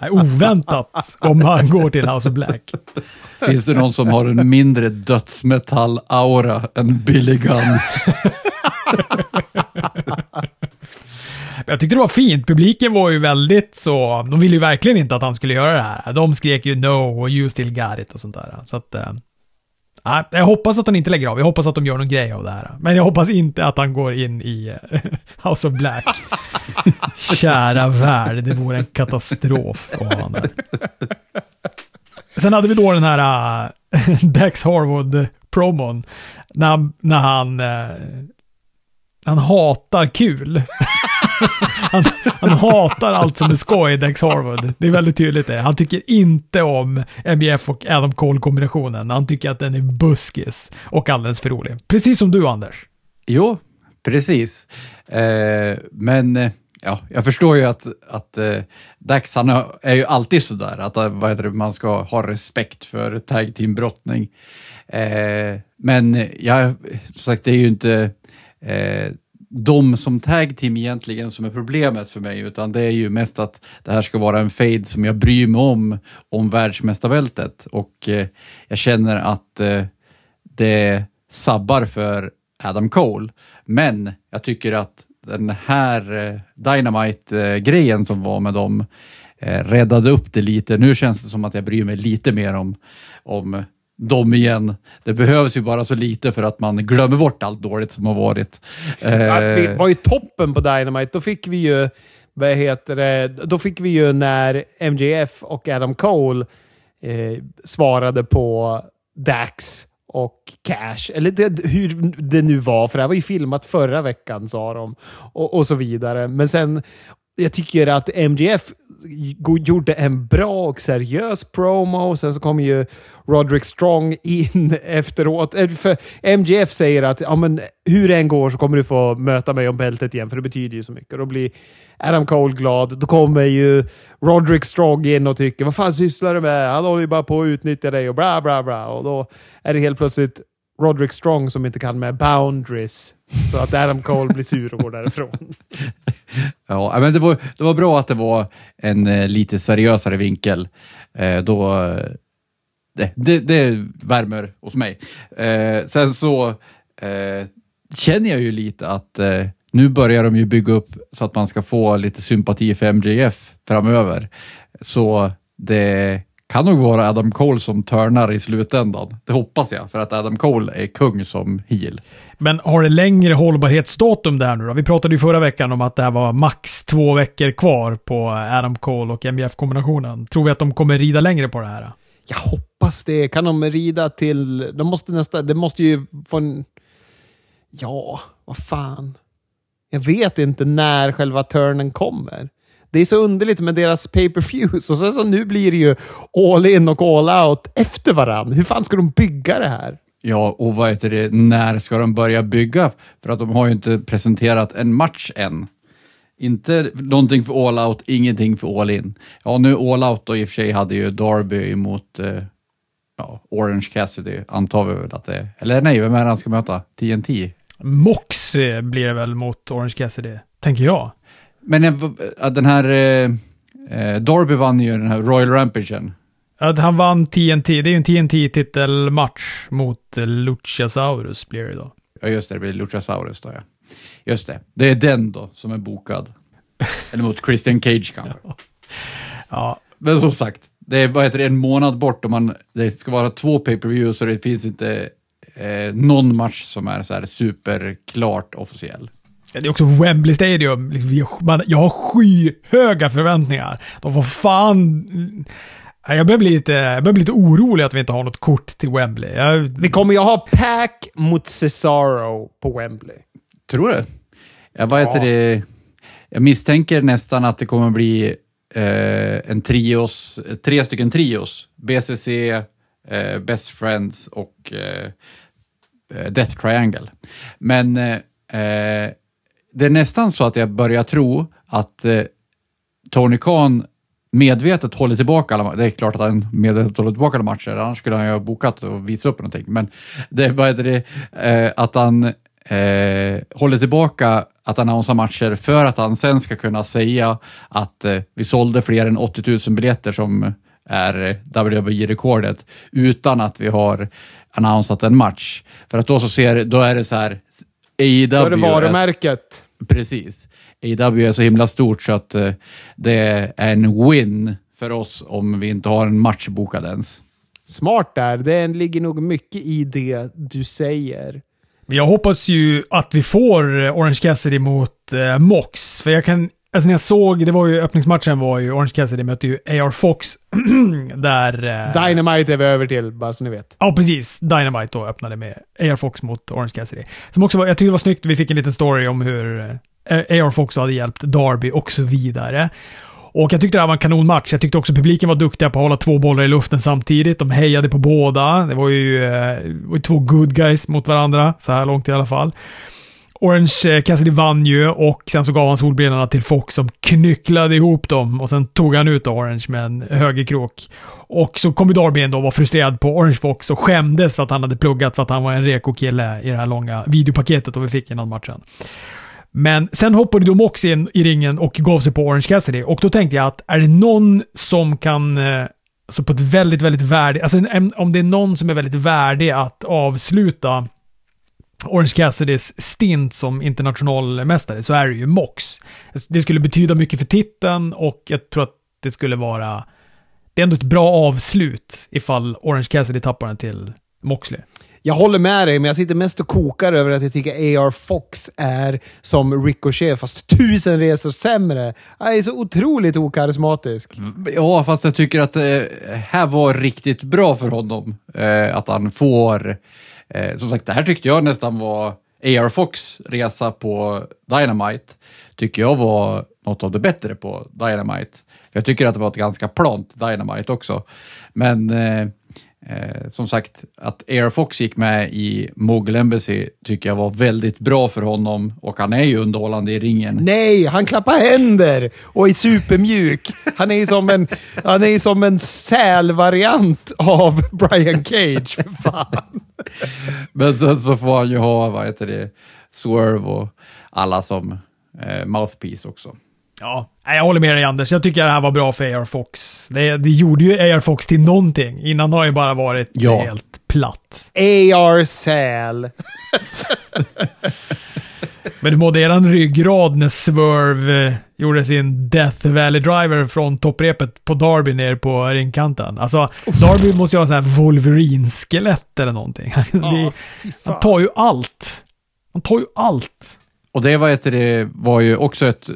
Speaker 1: [laughs]
Speaker 2: Oväntat om han går till House of Black.
Speaker 1: Finns det någon som har en mindre dödsmetall-aura än Billy Gunn? [laughs]
Speaker 2: Jag tyckte det var fint. Publiken var ju väldigt så, de ville ju verkligen inte att han skulle göra det här. De skrek ju no och you still got it och sånt där. Så att, äh, jag hoppas att han inte lägger av. Jag hoppas att de gör någon grej av det här. Men jag hoppas inte att han går in i äh, [laughs] House of Black. [laughs] Kära värld, det vore en katastrof om han där. Sen hade vi då den här äh, [laughs] Dax Harwood-promon. När, när han äh, han hatar kul han, han, hatar allt som är skoj, Dex Harwood. Det är väldigt tydligt det. Han tycker inte om MJF och Adam Cole-kombinationen. Han tycker att den är buskis och alldeles för rolig. Precis som du, Anders.
Speaker 1: Jo, precis. Eh, men eh, ja, jag förstår ju att, att eh, Dax, han är ju alltid sådär, att eh, vad heter det, man ska ha respekt för tag team-brottning. Eh, men jag, som sagt, det är ju inte eh, de som tag team egentligen som är problemet för mig, utan det är ju mest att det här ska vara en fade som jag bryr mig om, om världsmästarbältet. Och eh, jag känner att eh, det sabbar för Adam Cole. Men jag tycker att den här eh, Dynamite-grejen eh, som var med dem eh, räddade upp det lite. Nu känns det som att jag bryr mig lite mer om, om dem igen. Det behövs ju bara så lite för att man glömmer bort allt dåligt som har varit.
Speaker 3: Ja, det
Speaker 1: Eh,
Speaker 3: var ju toppen på Dynamite. Då fick vi ju, vad heter det, då fick vi ju när MJF och Adam Cole eh, svarade på Dax och Cash. Eller det, hur det nu var, för det här var ju filmat förra veckan sa de. Och, och så vidare. Men sen, jag tycker att MGF gjorde en bra och seriös promo. Sen så kom ju Roderick Strong in [laughs] efteråt. Eh, för MGF säger att ja, men, hur det än går så kommer du få möta mig om bältet igen, för det betyder ju så mycket. Då blir Adam Cole glad. Då kommer ju Roderick Strong in och tycker vad fan sysslar du med? Han håller ju bara på att utnyttja dig och bla bla bla. Och då är det helt plötsligt Roderick Strong som inte kan med boundaries. Så att Adam Cole blir sur och går därifrån. [laughs]
Speaker 1: Ja, men det var, det var bra att det var en eh, lite seriösare vinkel. Eh, då, eh, det, det, det värmer hos mig. Eh, sen så eh, känner jag ju lite att eh, nu börjar de ju bygga upp så att man ska få lite sympati för MJF framöver. Så det kan nog vara Adam Cole som törnar i slutändan. Det hoppas jag, för att Adam Cole är kung som heel.
Speaker 2: Men har det längre hållbarhetsdatum det här nu då? Vi pratade ju förra veckan om att det här var max två veckor kvar på eh, Adam Cole och MJF-kombinationen. Tror vi att de kommer rida längre på det här?
Speaker 3: Jag hoppas det. Kan de rida till... De måste nästa... Det måste ju få en... Ja, vad fan. Jag vet inte när själva turnen kommer. Det är så underligt med deras pay-per-views och sen så nu blir det ju all in och all out efter varann. Hur fan ska de bygga det här?
Speaker 1: Ja, och vad heter det, när ska de börja bygga? För att de har ju inte presenterat en match än. Inte någonting för all out, ingenting för all in. Ja, nu all out då i och för sig hade ju Darby emot eh, ja, Orange Cassidy, antar vi väl att det är. Eller nej, vem är det han ska möta? TNT?
Speaker 2: Mox eh, blir det väl mot Orange Cassidy, tänker jag.
Speaker 1: Men eh, v- den här eh, eh, Darby vann ju den här Royal Rampagen.
Speaker 2: Att han vann TNT, det är ju en TNT-titelmatch mot eh, Luchasaurus blir det då.
Speaker 1: Ja, just det, det blir Luchasaurus då ja. Just det, det är den då som är bokad. [laughs] Eller mot Christian Cage kanske.
Speaker 2: Ja,
Speaker 1: Men som sagt, det är vad heter det, en månad bort och man, det ska vara två pay-per-views och det finns inte eh, någon match som är så här superklart officiell.
Speaker 2: det är också Wembley Stadium. Liksom, jag har skyhöga förväntningar. De får fan... Jag börjar, bli lite, jag börjar bli lite orolig att vi inte har något kort till Wembley. Jag,
Speaker 3: Vi kommer ju ha Pack mot Cesaro på Wembley.
Speaker 1: Tror du? Ja, vad heter
Speaker 3: Ja.
Speaker 1: det? Jag misstänker nästan att det kommer bli eh, en trios, tre stycken trios. BCC, eh, Best Friends och eh, eh, Death Triangle. Men eh, eh, det är nästan så att jag börjar tro att eh, Tony Khan medvetet håller tillbaka alla ma- Det är klart att han medvetet håller tillbaka alla matcher, annars skulle han ju ha bokat och visat upp någonting. Men det, vad heter det, eh, att han eh, håller tillbaka att annonsera matcher för att han sen ska kunna säga att eh, vi sålde fler än 80 000 biljetter som är WWE-rekordet utan att vi har annonsat en match. För att då så ser, då är det så här AEW
Speaker 3: Då är det
Speaker 1: är-
Speaker 3: varumärket.
Speaker 1: Precis. AW är så himla stort så att eh, det är en win för oss om vi inte har en match bokad ens.
Speaker 3: Smart där. Det ligger nog mycket i det du säger.
Speaker 2: Men jag hoppas ju att vi får eh, Orange Cassidy mot eh, Mox. För jag kan, alltså när jag såg, det var ju öppningsmatchen var ju Orange Cassidy mötte ju AR Fox. [clears throat] där... Eh,
Speaker 3: Dynamite är vi över till, bara så ni vet.
Speaker 2: Ja, precis. Dynamite då öppnade med AR Fox mot Orange Cassidy. Som också var, jag tyckte det var snyggt, vi fick en liten story om hur eh, AR Fox hade hjälpt Darby och så vidare. Och jag tyckte det här var en kanonmatch. Jag tyckte också publiken var duktiga på att hålla två bollar i luften samtidigt. De hejade på båda. Det var ju, eh, det var ju två good guys mot varandra, så här långt i alla fall. Orange eh, Cassidy vann ju och sen så gav han solbrillorna till Fox som knycklade ihop dem och sen tog han ut Orange med en högerkrok. Och så kom ju Darby då och var frustrerad på Orange Fox och skämdes för att han hade pluggat för att han var en reko kille i det här långa videopaketet och vi fick innan matchen. Men sen hoppade då Mox in i ringen och gav sig på Orange Cassidy och då tänkte jag att är det någon som kan eh, så på ett väldigt, väldigt värdigt, alltså en- om det är någon som är väldigt värdig att avsluta Orange Cassidys stint som internationalmästare så är det ju Mox. Det skulle betyda mycket för titeln och jag tror att det skulle vara... Det är ändå ett bra avslut ifall Orange Cassidy tappar den till Moxley.
Speaker 3: Jag håller med dig, men jag sitter mest och kokar över att jag tycker AR Fox är som Ricochet, fast tusen resor sämre. Han är så otroligt okarismatisk.
Speaker 1: Ja, fast jag tycker att det här var riktigt bra för honom. Eh, att han får... Eh, som sagt, det här tyckte jag nästan var AR Fox resa på Dynamite. Tycker jag var något av det bättre på Dynamite. Jag tycker att det var ett ganska plant Dynamite också. Men eh, Eh, som sagt, att Air Fox gick med i Mogul Embassy tycker jag var väldigt bra för honom och han är ju underhållande i ringen.
Speaker 3: Nej, han klappar händer och är supermjuk. Han är som en, han är som en sälvariant av Brian Cage, för fan. [laughs]
Speaker 1: Men sen så får han ju ha, vad heter det, Swerve och alla som eh, mouthpiece också.
Speaker 2: Ja, jag håller med dig Anders. Jag tycker det här var bra för AR Fox. Det, det gjorde ju AR Fox till någonting. Innan har det bara varit ja. helt platt.
Speaker 3: AR Säl. [laughs]
Speaker 2: Men du mådde eran ryggrad när Swerve eh, gjorde sin Death Valley Driver från topprepet på Darby ner på ringkanten. Alltså, Darby måste ju ha sån här Wolverine-skelett eller någonting. [laughs] Ja, han tar ju allt. Han tar ju allt.
Speaker 1: Och det, vad heter det var ju också ett,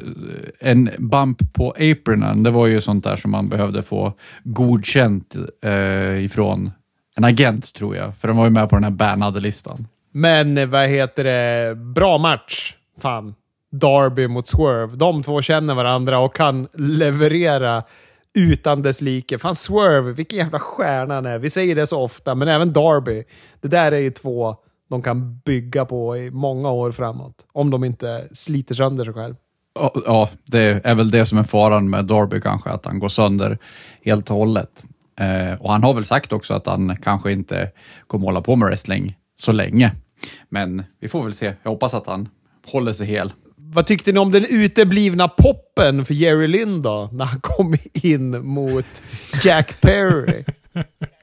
Speaker 1: en bump på apronen. Det var ju sånt där som man behövde få godkänt eh, ifrån en agent tror jag, för de var ju med på den här bannade listan.
Speaker 3: Men eh, vad heter det, bra match. Fan. Darby mot Swerve. De två känner varandra och kan leverera utan dess like. Fan, Swerve, vilken jävla stjärna han är. Vi säger det så ofta, men även Darby. Det där är ju två de kan bygga på i många år framåt. Om de inte sliter sönder sig själv.
Speaker 1: Ja, det är väl det som är faran med Darby kanske, att han går sönder helt och hållet. Eh, och han har väl sagt också att han kanske inte kommer hålla på med wrestling så länge. Men vi får väl se. Jag hoppas att han håller sig hel.
Speaker 3: Vad tyckte ni om den uteblivna poppen för Jerry Lynn då, när han kom in mot Jack Perry?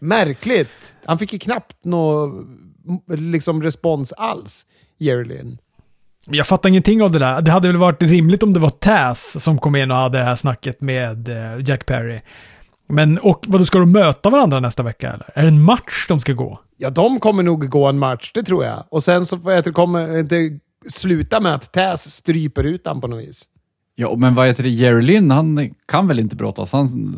Speaker 3: Märkligt. Han fick ju knappt något liksom respons alls, Jerry Lynn.
Speaker 2: Jag fattar ingenting av det där. Det hade väl varit rimligt om det var Taz som kom in och hade det här snacket med eh, Jack Perry. Men och vad ska de möta varandra nästa vecka eller? Är det en match de ska gå?
Speaker 3: Ja, de kommer nog gå en match, det tror jag. Och sen så jag, kommer det sluta med att Taz stryper ut han på något vis.
Speaker 1: Ja, men vad heter det? Jerry Lynn, han kan väl inte brottas? Han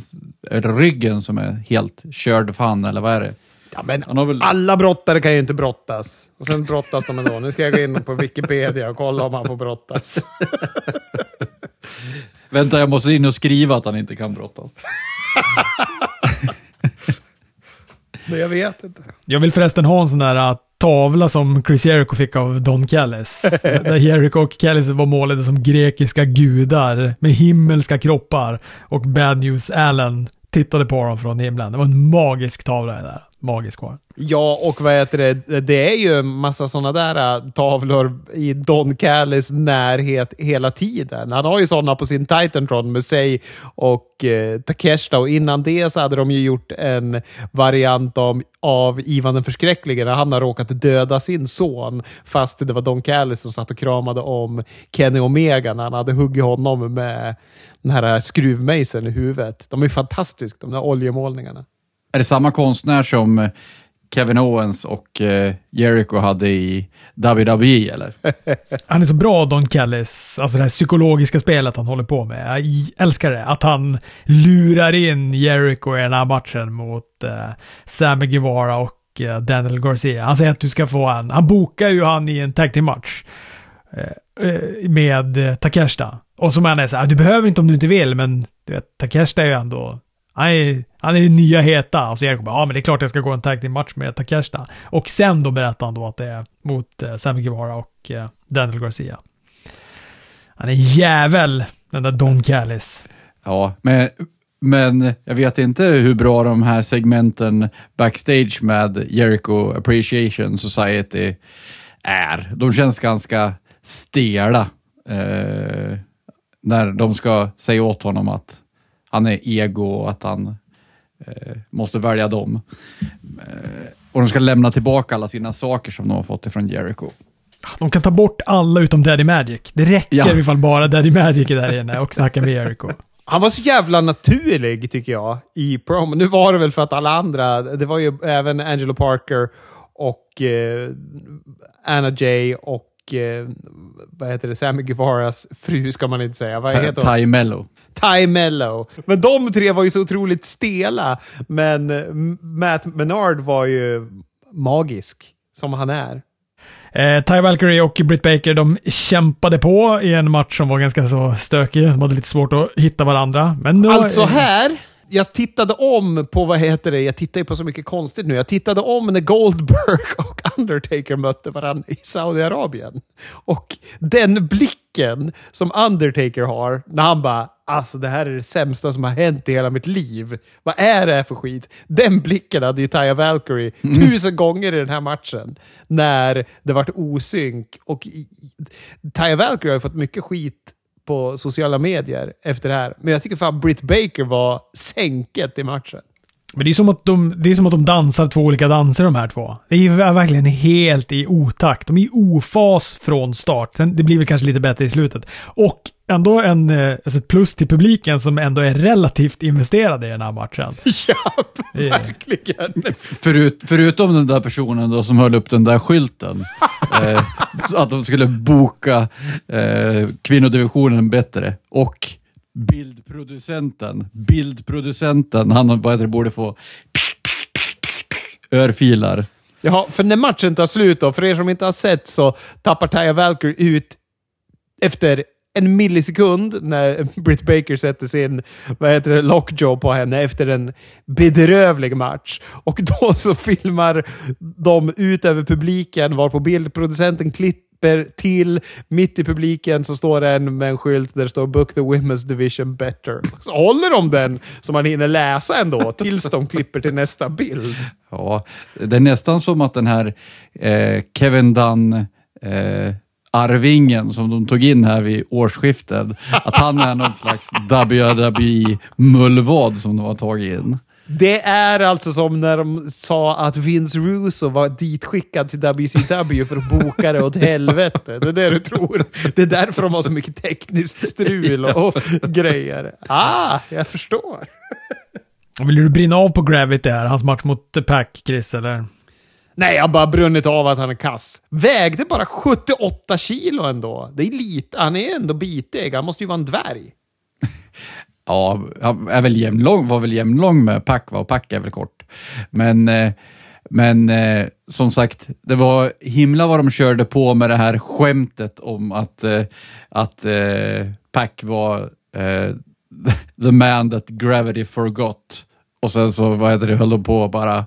Speaker 1: är det ryggen som är helt körd för han, eller vad är det?
Speaker 3: Ja, men väl... alla brottare kan ju inte brottas. Och sen brottas de ändå. Nu ska jag gå in på Wikipedia och kolla om han får brottas. [laughs]
Speaker 1: Vänta, jag måste in och skriva att han inte kan brottas. [laughs]
Speaker 3: Men jag vet inte.
Speaker 2: Jag vill förresten ha en sån där äh, tavla som Chris Jericho fick av Don Callis. [laughs] där Jericho och Callis var målade som grekiska gudar med himmelska kroppar. Och Bad News Allen tittade på dem från himlen. Det var en magisk tavla det där magisk var.
Speaker 3: Ja, och vad heter det? Det är ju en massa sådana där äh, tavlor i Don Callis närhet hela tiden. Han har ju sådana på sin Titantron med sig och äh, eh, Takeshita och innan det så hade de ju gjort en variant om, av Ivan den förskräcklige när han har råkat döda sin son fast det var Don Callis som satt och kramade om Kenny Omega när han hade huggit honom med den här äh, skruvmejseln i huvudet. De är fantastiska, de där oljemålningarna.
Speaker 1: Är det samma konstnär som eh, Kevin Owens och eh, Jericho hade i WWE eller? [laughs]
Speaker 2: Han är så bra Don Callis, alltså det här psykologiska spelet han håller på med. Jag älskar det. Att han lurar in Jericho i den här matchen mot eh, Sammy Guevara och eh, Daniel Garcia. Han säger att du ska få en, han bokar ju han i en tag team match eh, eh med Takeshita. Och som han är så här, ah, du behöver inte om du inte vill, men du vet, Takeshita är ju ändå han är, han är det nya heta. Och så bara, ja men det är klart jag ska gå en tag match med Takeshita. Och sen då berättar han då att det är mot eh, Sammy Guevara och eh, Daniel Garcia. Han är en jävel, den där Don Callis.
Speaker 1: Ja, men, men jag vet inte hur bra de här segmenten backstage med Jericho Appreciation Society är. De känns ganska stela. Eh, när de ska säga åt honom att han är ego och att han eh, måste välja dem. Eh, och de ska lämna tillbaka alla sina saker som de har fått ifrån Jericho.
Speaker 2: De kan ta bort alla utom Daddy Magic. Det räcker
Speaker 1: Ja.
Speaker 2: ifall bara Daddy Magic är där inne och snackar med Jericho.
Speaker 3: Han var så jävla naturlig, tycker jag, i promo. Nu var det väl för att alla andra, det var ju även Angelo Parker och eh, Anna Jay och eh, vad heter det, Sammy Guevaras fru ska man inte säga. Vad heter hon?
Speaker 1: Ty Mello.
Speaker 3: Ty Mello. Men de tre var ju så otroligt stela. Men eh, Matt Menard var ju magisk, som han är.
Speaker 2: Eh, Ty Valkyrie och Britt Baker, de kämpade på i en match som var ganska så stökig. De hade lite svårt att hitta varandra. Men var,
Speaker 3: Alltså här, jag tittade om på, vad heter det, jag tittar ju på så mycket konstigt nu. Jag tittade om när Goldberg [laughs] och Undertaker mötte varandra i Saudiarabien. Och den blicken som Undertaker har när han bara Alltså det här är det sämsta som har hänt i hela mitt liv. Vad är det här för skit? Den blicken hade ju Taya Valkyrie tusen gånger i den här matchen. När det vart osynk. Och i- Taya Valkyrie har ju fått mycket skit på sociala medier efter det här. Men jag tycker fan Britt Baker var sänket i matchen.
Speaker 2: Men det är, som att de, det är som att de dansar två olika danser de här två. Det är verkligen helt i otakt. De är i ofas från start. Sen, det blir väl kanske lite bättre i slutet. Och ändå en, eh, alltså ett plus till publiken som ändå är relativt investerade i den här matchen. [laughs]
Speaker 3: Ja,
Speaker 2: Det-
Speaker 3: verkligen.
Speaker 1: Förut, förutom den där personen då som höll upp den där skylten. [laughs] eh, att de skulle boka eh, kvinnodivisionen bättre. Och bildproducenten, bildproducenten, han vad heter det, borde få örfilar.
Speaker 3: Jaha, för när matchen tar slut då, för er som inte har sett så tappar Taya Valkyrie ut efter en millisekund när [laughs] Britt Baker sätter sin vad heter det, lockjaw på henne efter en bedrövlig match. Och då så filmar de ut över publiken varpå bildproducenten klipper till. Mitt i publiken så står det en med en skylt där det står “Book the Women's Division Better”. Så håller de den så man hinner läsa ändå tills de klipper till nästa bild.
Speaker 1: Ja, det är nästan som att den här eh, Kevin Dunn eh, Arvingen som de tog in här vid årsskiftet, att han är någon slags WWE-mullvad som de har tagit in.
Speaker 3: Det är alltså som när de sa att Vince Russo var ditskickad till WCW för att boka det åt [laughs] helvete. Det är det du tror. Det är därför de har så mycket tekniskt strul och grejer. Ah, jag förstår.
Speaker 2: Vill du brinna av på Gravity här? Hans match mot Pack, Chris, eller?
Speaker 3: Nej, jag har bara brunnit av att han är kass. Vägde bara 78 kilo ändå. Det är lite. Han är ändå bitig. Han måste ju vara en dvärg. [laughs]
Speaker 1: Ja, han är väl jämnlång, var väl jämnlång med Pack, va? och Pack är väl kort. Men, eh, men eh, som sagt, det var himla vad de körde på med det här skämtet om att, eh, att Pack var [laughs] the man that gravity forgot. Och sen så vad heter det, höll de på och bara,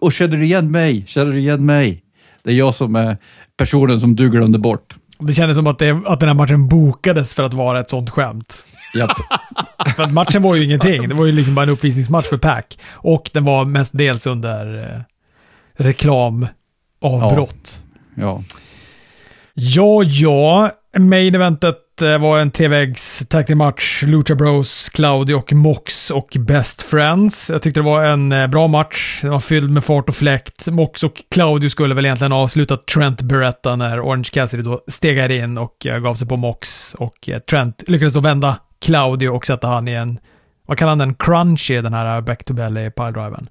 Speaker 1: och känner du igen mig? Känner du igen mig? Det är jag som är personen som du glömde bort.
Speaker 2: Det kändes som att, det, att den här matchen bokades för att vara ett sånt skämt.
Speaker 1: Japp. [laughs]
Speaker 2: För att matchen var ju ingenting. Det var ju liksom bara en uppvisningsmatch för Pack. Och den var mestadels under eh, reklamavbrott.
Speaker 1: Ja.
Speaker 2: Ja, ja. Main eventet eh, var en trevägs match. Lucha Bros, Claudio och Mox och Best Friends. Jag tyckte det var en eh, bra match. Den var fylld med fart och fläkt. Mox och Claudio skulle väl egentligen avsluta Trent Beretta när Orange Cassidy då stegade in och eh, gav sig på Mox. Och Trent lyckades då vända Claudio och sätta han i en, vad kallar han den, crunchy, den här back to belly piledriven.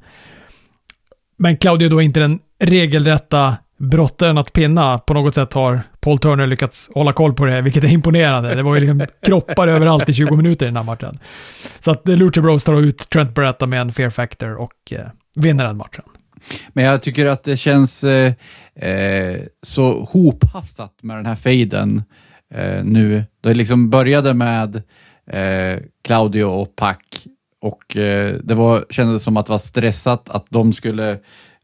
Speaker 2: Men Claudio då inte den regelrätta brottaren att pinna. På något sätt har Paul Turner lyckats hålla koll på det, vilket är imponerande. Det var ju liksom [laughs] kroppar överallt i 20 minuter i den här matchen. Så att Lucha Bros tar ut Trent Beretta med en fear factor och eh, vinner den matchen.
Speaker 1: Men jag tycker att det känns eh, eh, så hophafsat med den här fejden eh, nu. Det liksom började med eh, Claudio och Pac och eh, det var, kändes som att det var stressat att de skulle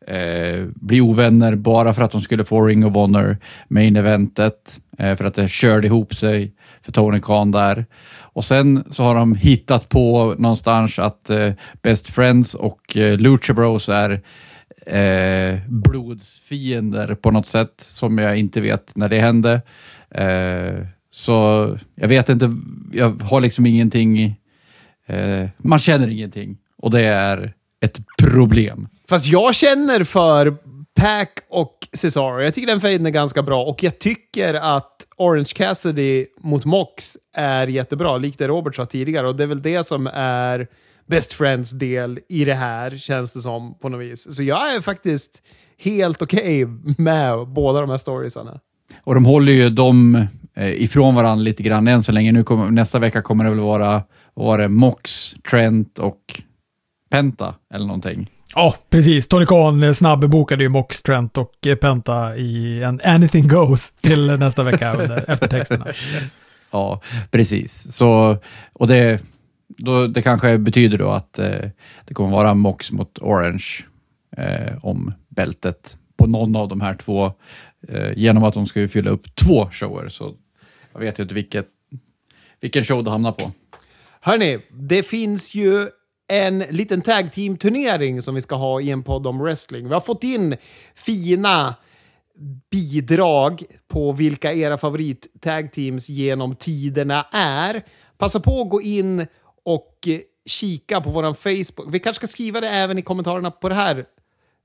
Speaker 1: eh, bli ovänner bara för att de skulle få Ring of Honor main eventet, eh, för att det körde ihop sig för Tony Khan där. Och sen så har de hittat på någonstans att eh, Best Friends och eh, Lucha Bros är eh, blodsfiender på något sätt som jag inte vet när det hände. Eh, så jag vet inte, jag har liksom ingenting, eh, man känner ingenting och det är ett problem.
Speaker 3: Fast jag känner för Pack och Cesaro. Jag tycker den fejden är ganska bra och jag tycker att Orange Cassidy mot Mox är jättebra, likt det Robert sa tidigare. Och det är väl det som är Best Friends del i det här, känns det som på något vis. Så jag är faktiskt helt okej okay med båda de här storiesarna.
Speaker 1: Och de håller ju eh, ifrån varandra lite grann än så länge. Nu kommer, nästa vecka kommer det väl vara, var det Mox, Trent och Penta eller någonting.
Speaker 2: Ja, precis. Tony Khan eh, snabbbokade ju Mox, Trent och eh, Penta i en Anything Goes till nästa vecka under [laughs] eftertexterna.
Speaker 1: Ja, precis. Så, och det, då, det kanske betyder då att eh, det kommer vara Mox mot Orange eh, om bältet på någon av de här två eh, genom att de ska fylla upp två shower. Så jag vet ju inte vilket, vilken show du hamnar på.
Speaker 3: Hörni, det finns ju en liten tag team-turnering som vi ska ha i en podd om wrestling. Vi har fått in fina bidrag på vilka era favorit tag teams genom tiderna är. Passa på att gå in och kika på vår Facebook. Vi kanske ska skriva det även i kommentarerna på det här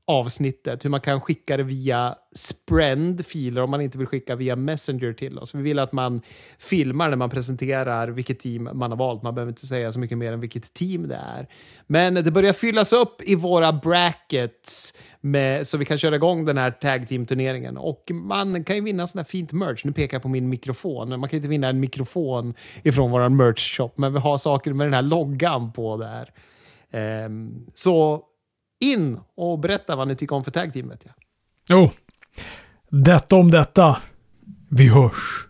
Speaker 3: avsnittet, hur man kan skicka det via Sprend-filer om man inte vill skicka via Messenger till oss. Vi vill att man filmar när man presenterar vilket team man har valt. Man behöver inte säga så mycket mer än vilket team det är. Men det börjar fyllas upp i våra brackets med, så vi kan köra igång den här tag team-turneringen. Och man kan ju vinna sån här fint merch. Nu pekar jag på min mikrofon. Man kan inte vinna en mikrofon ifrån vår merch-shop, men vi har saker med den här loggan på där. Um, så in och berätta vad ni tycker om för tag teamet. Jo, ja.
Speaker 2: Jo, detta om detta. Vi hörs.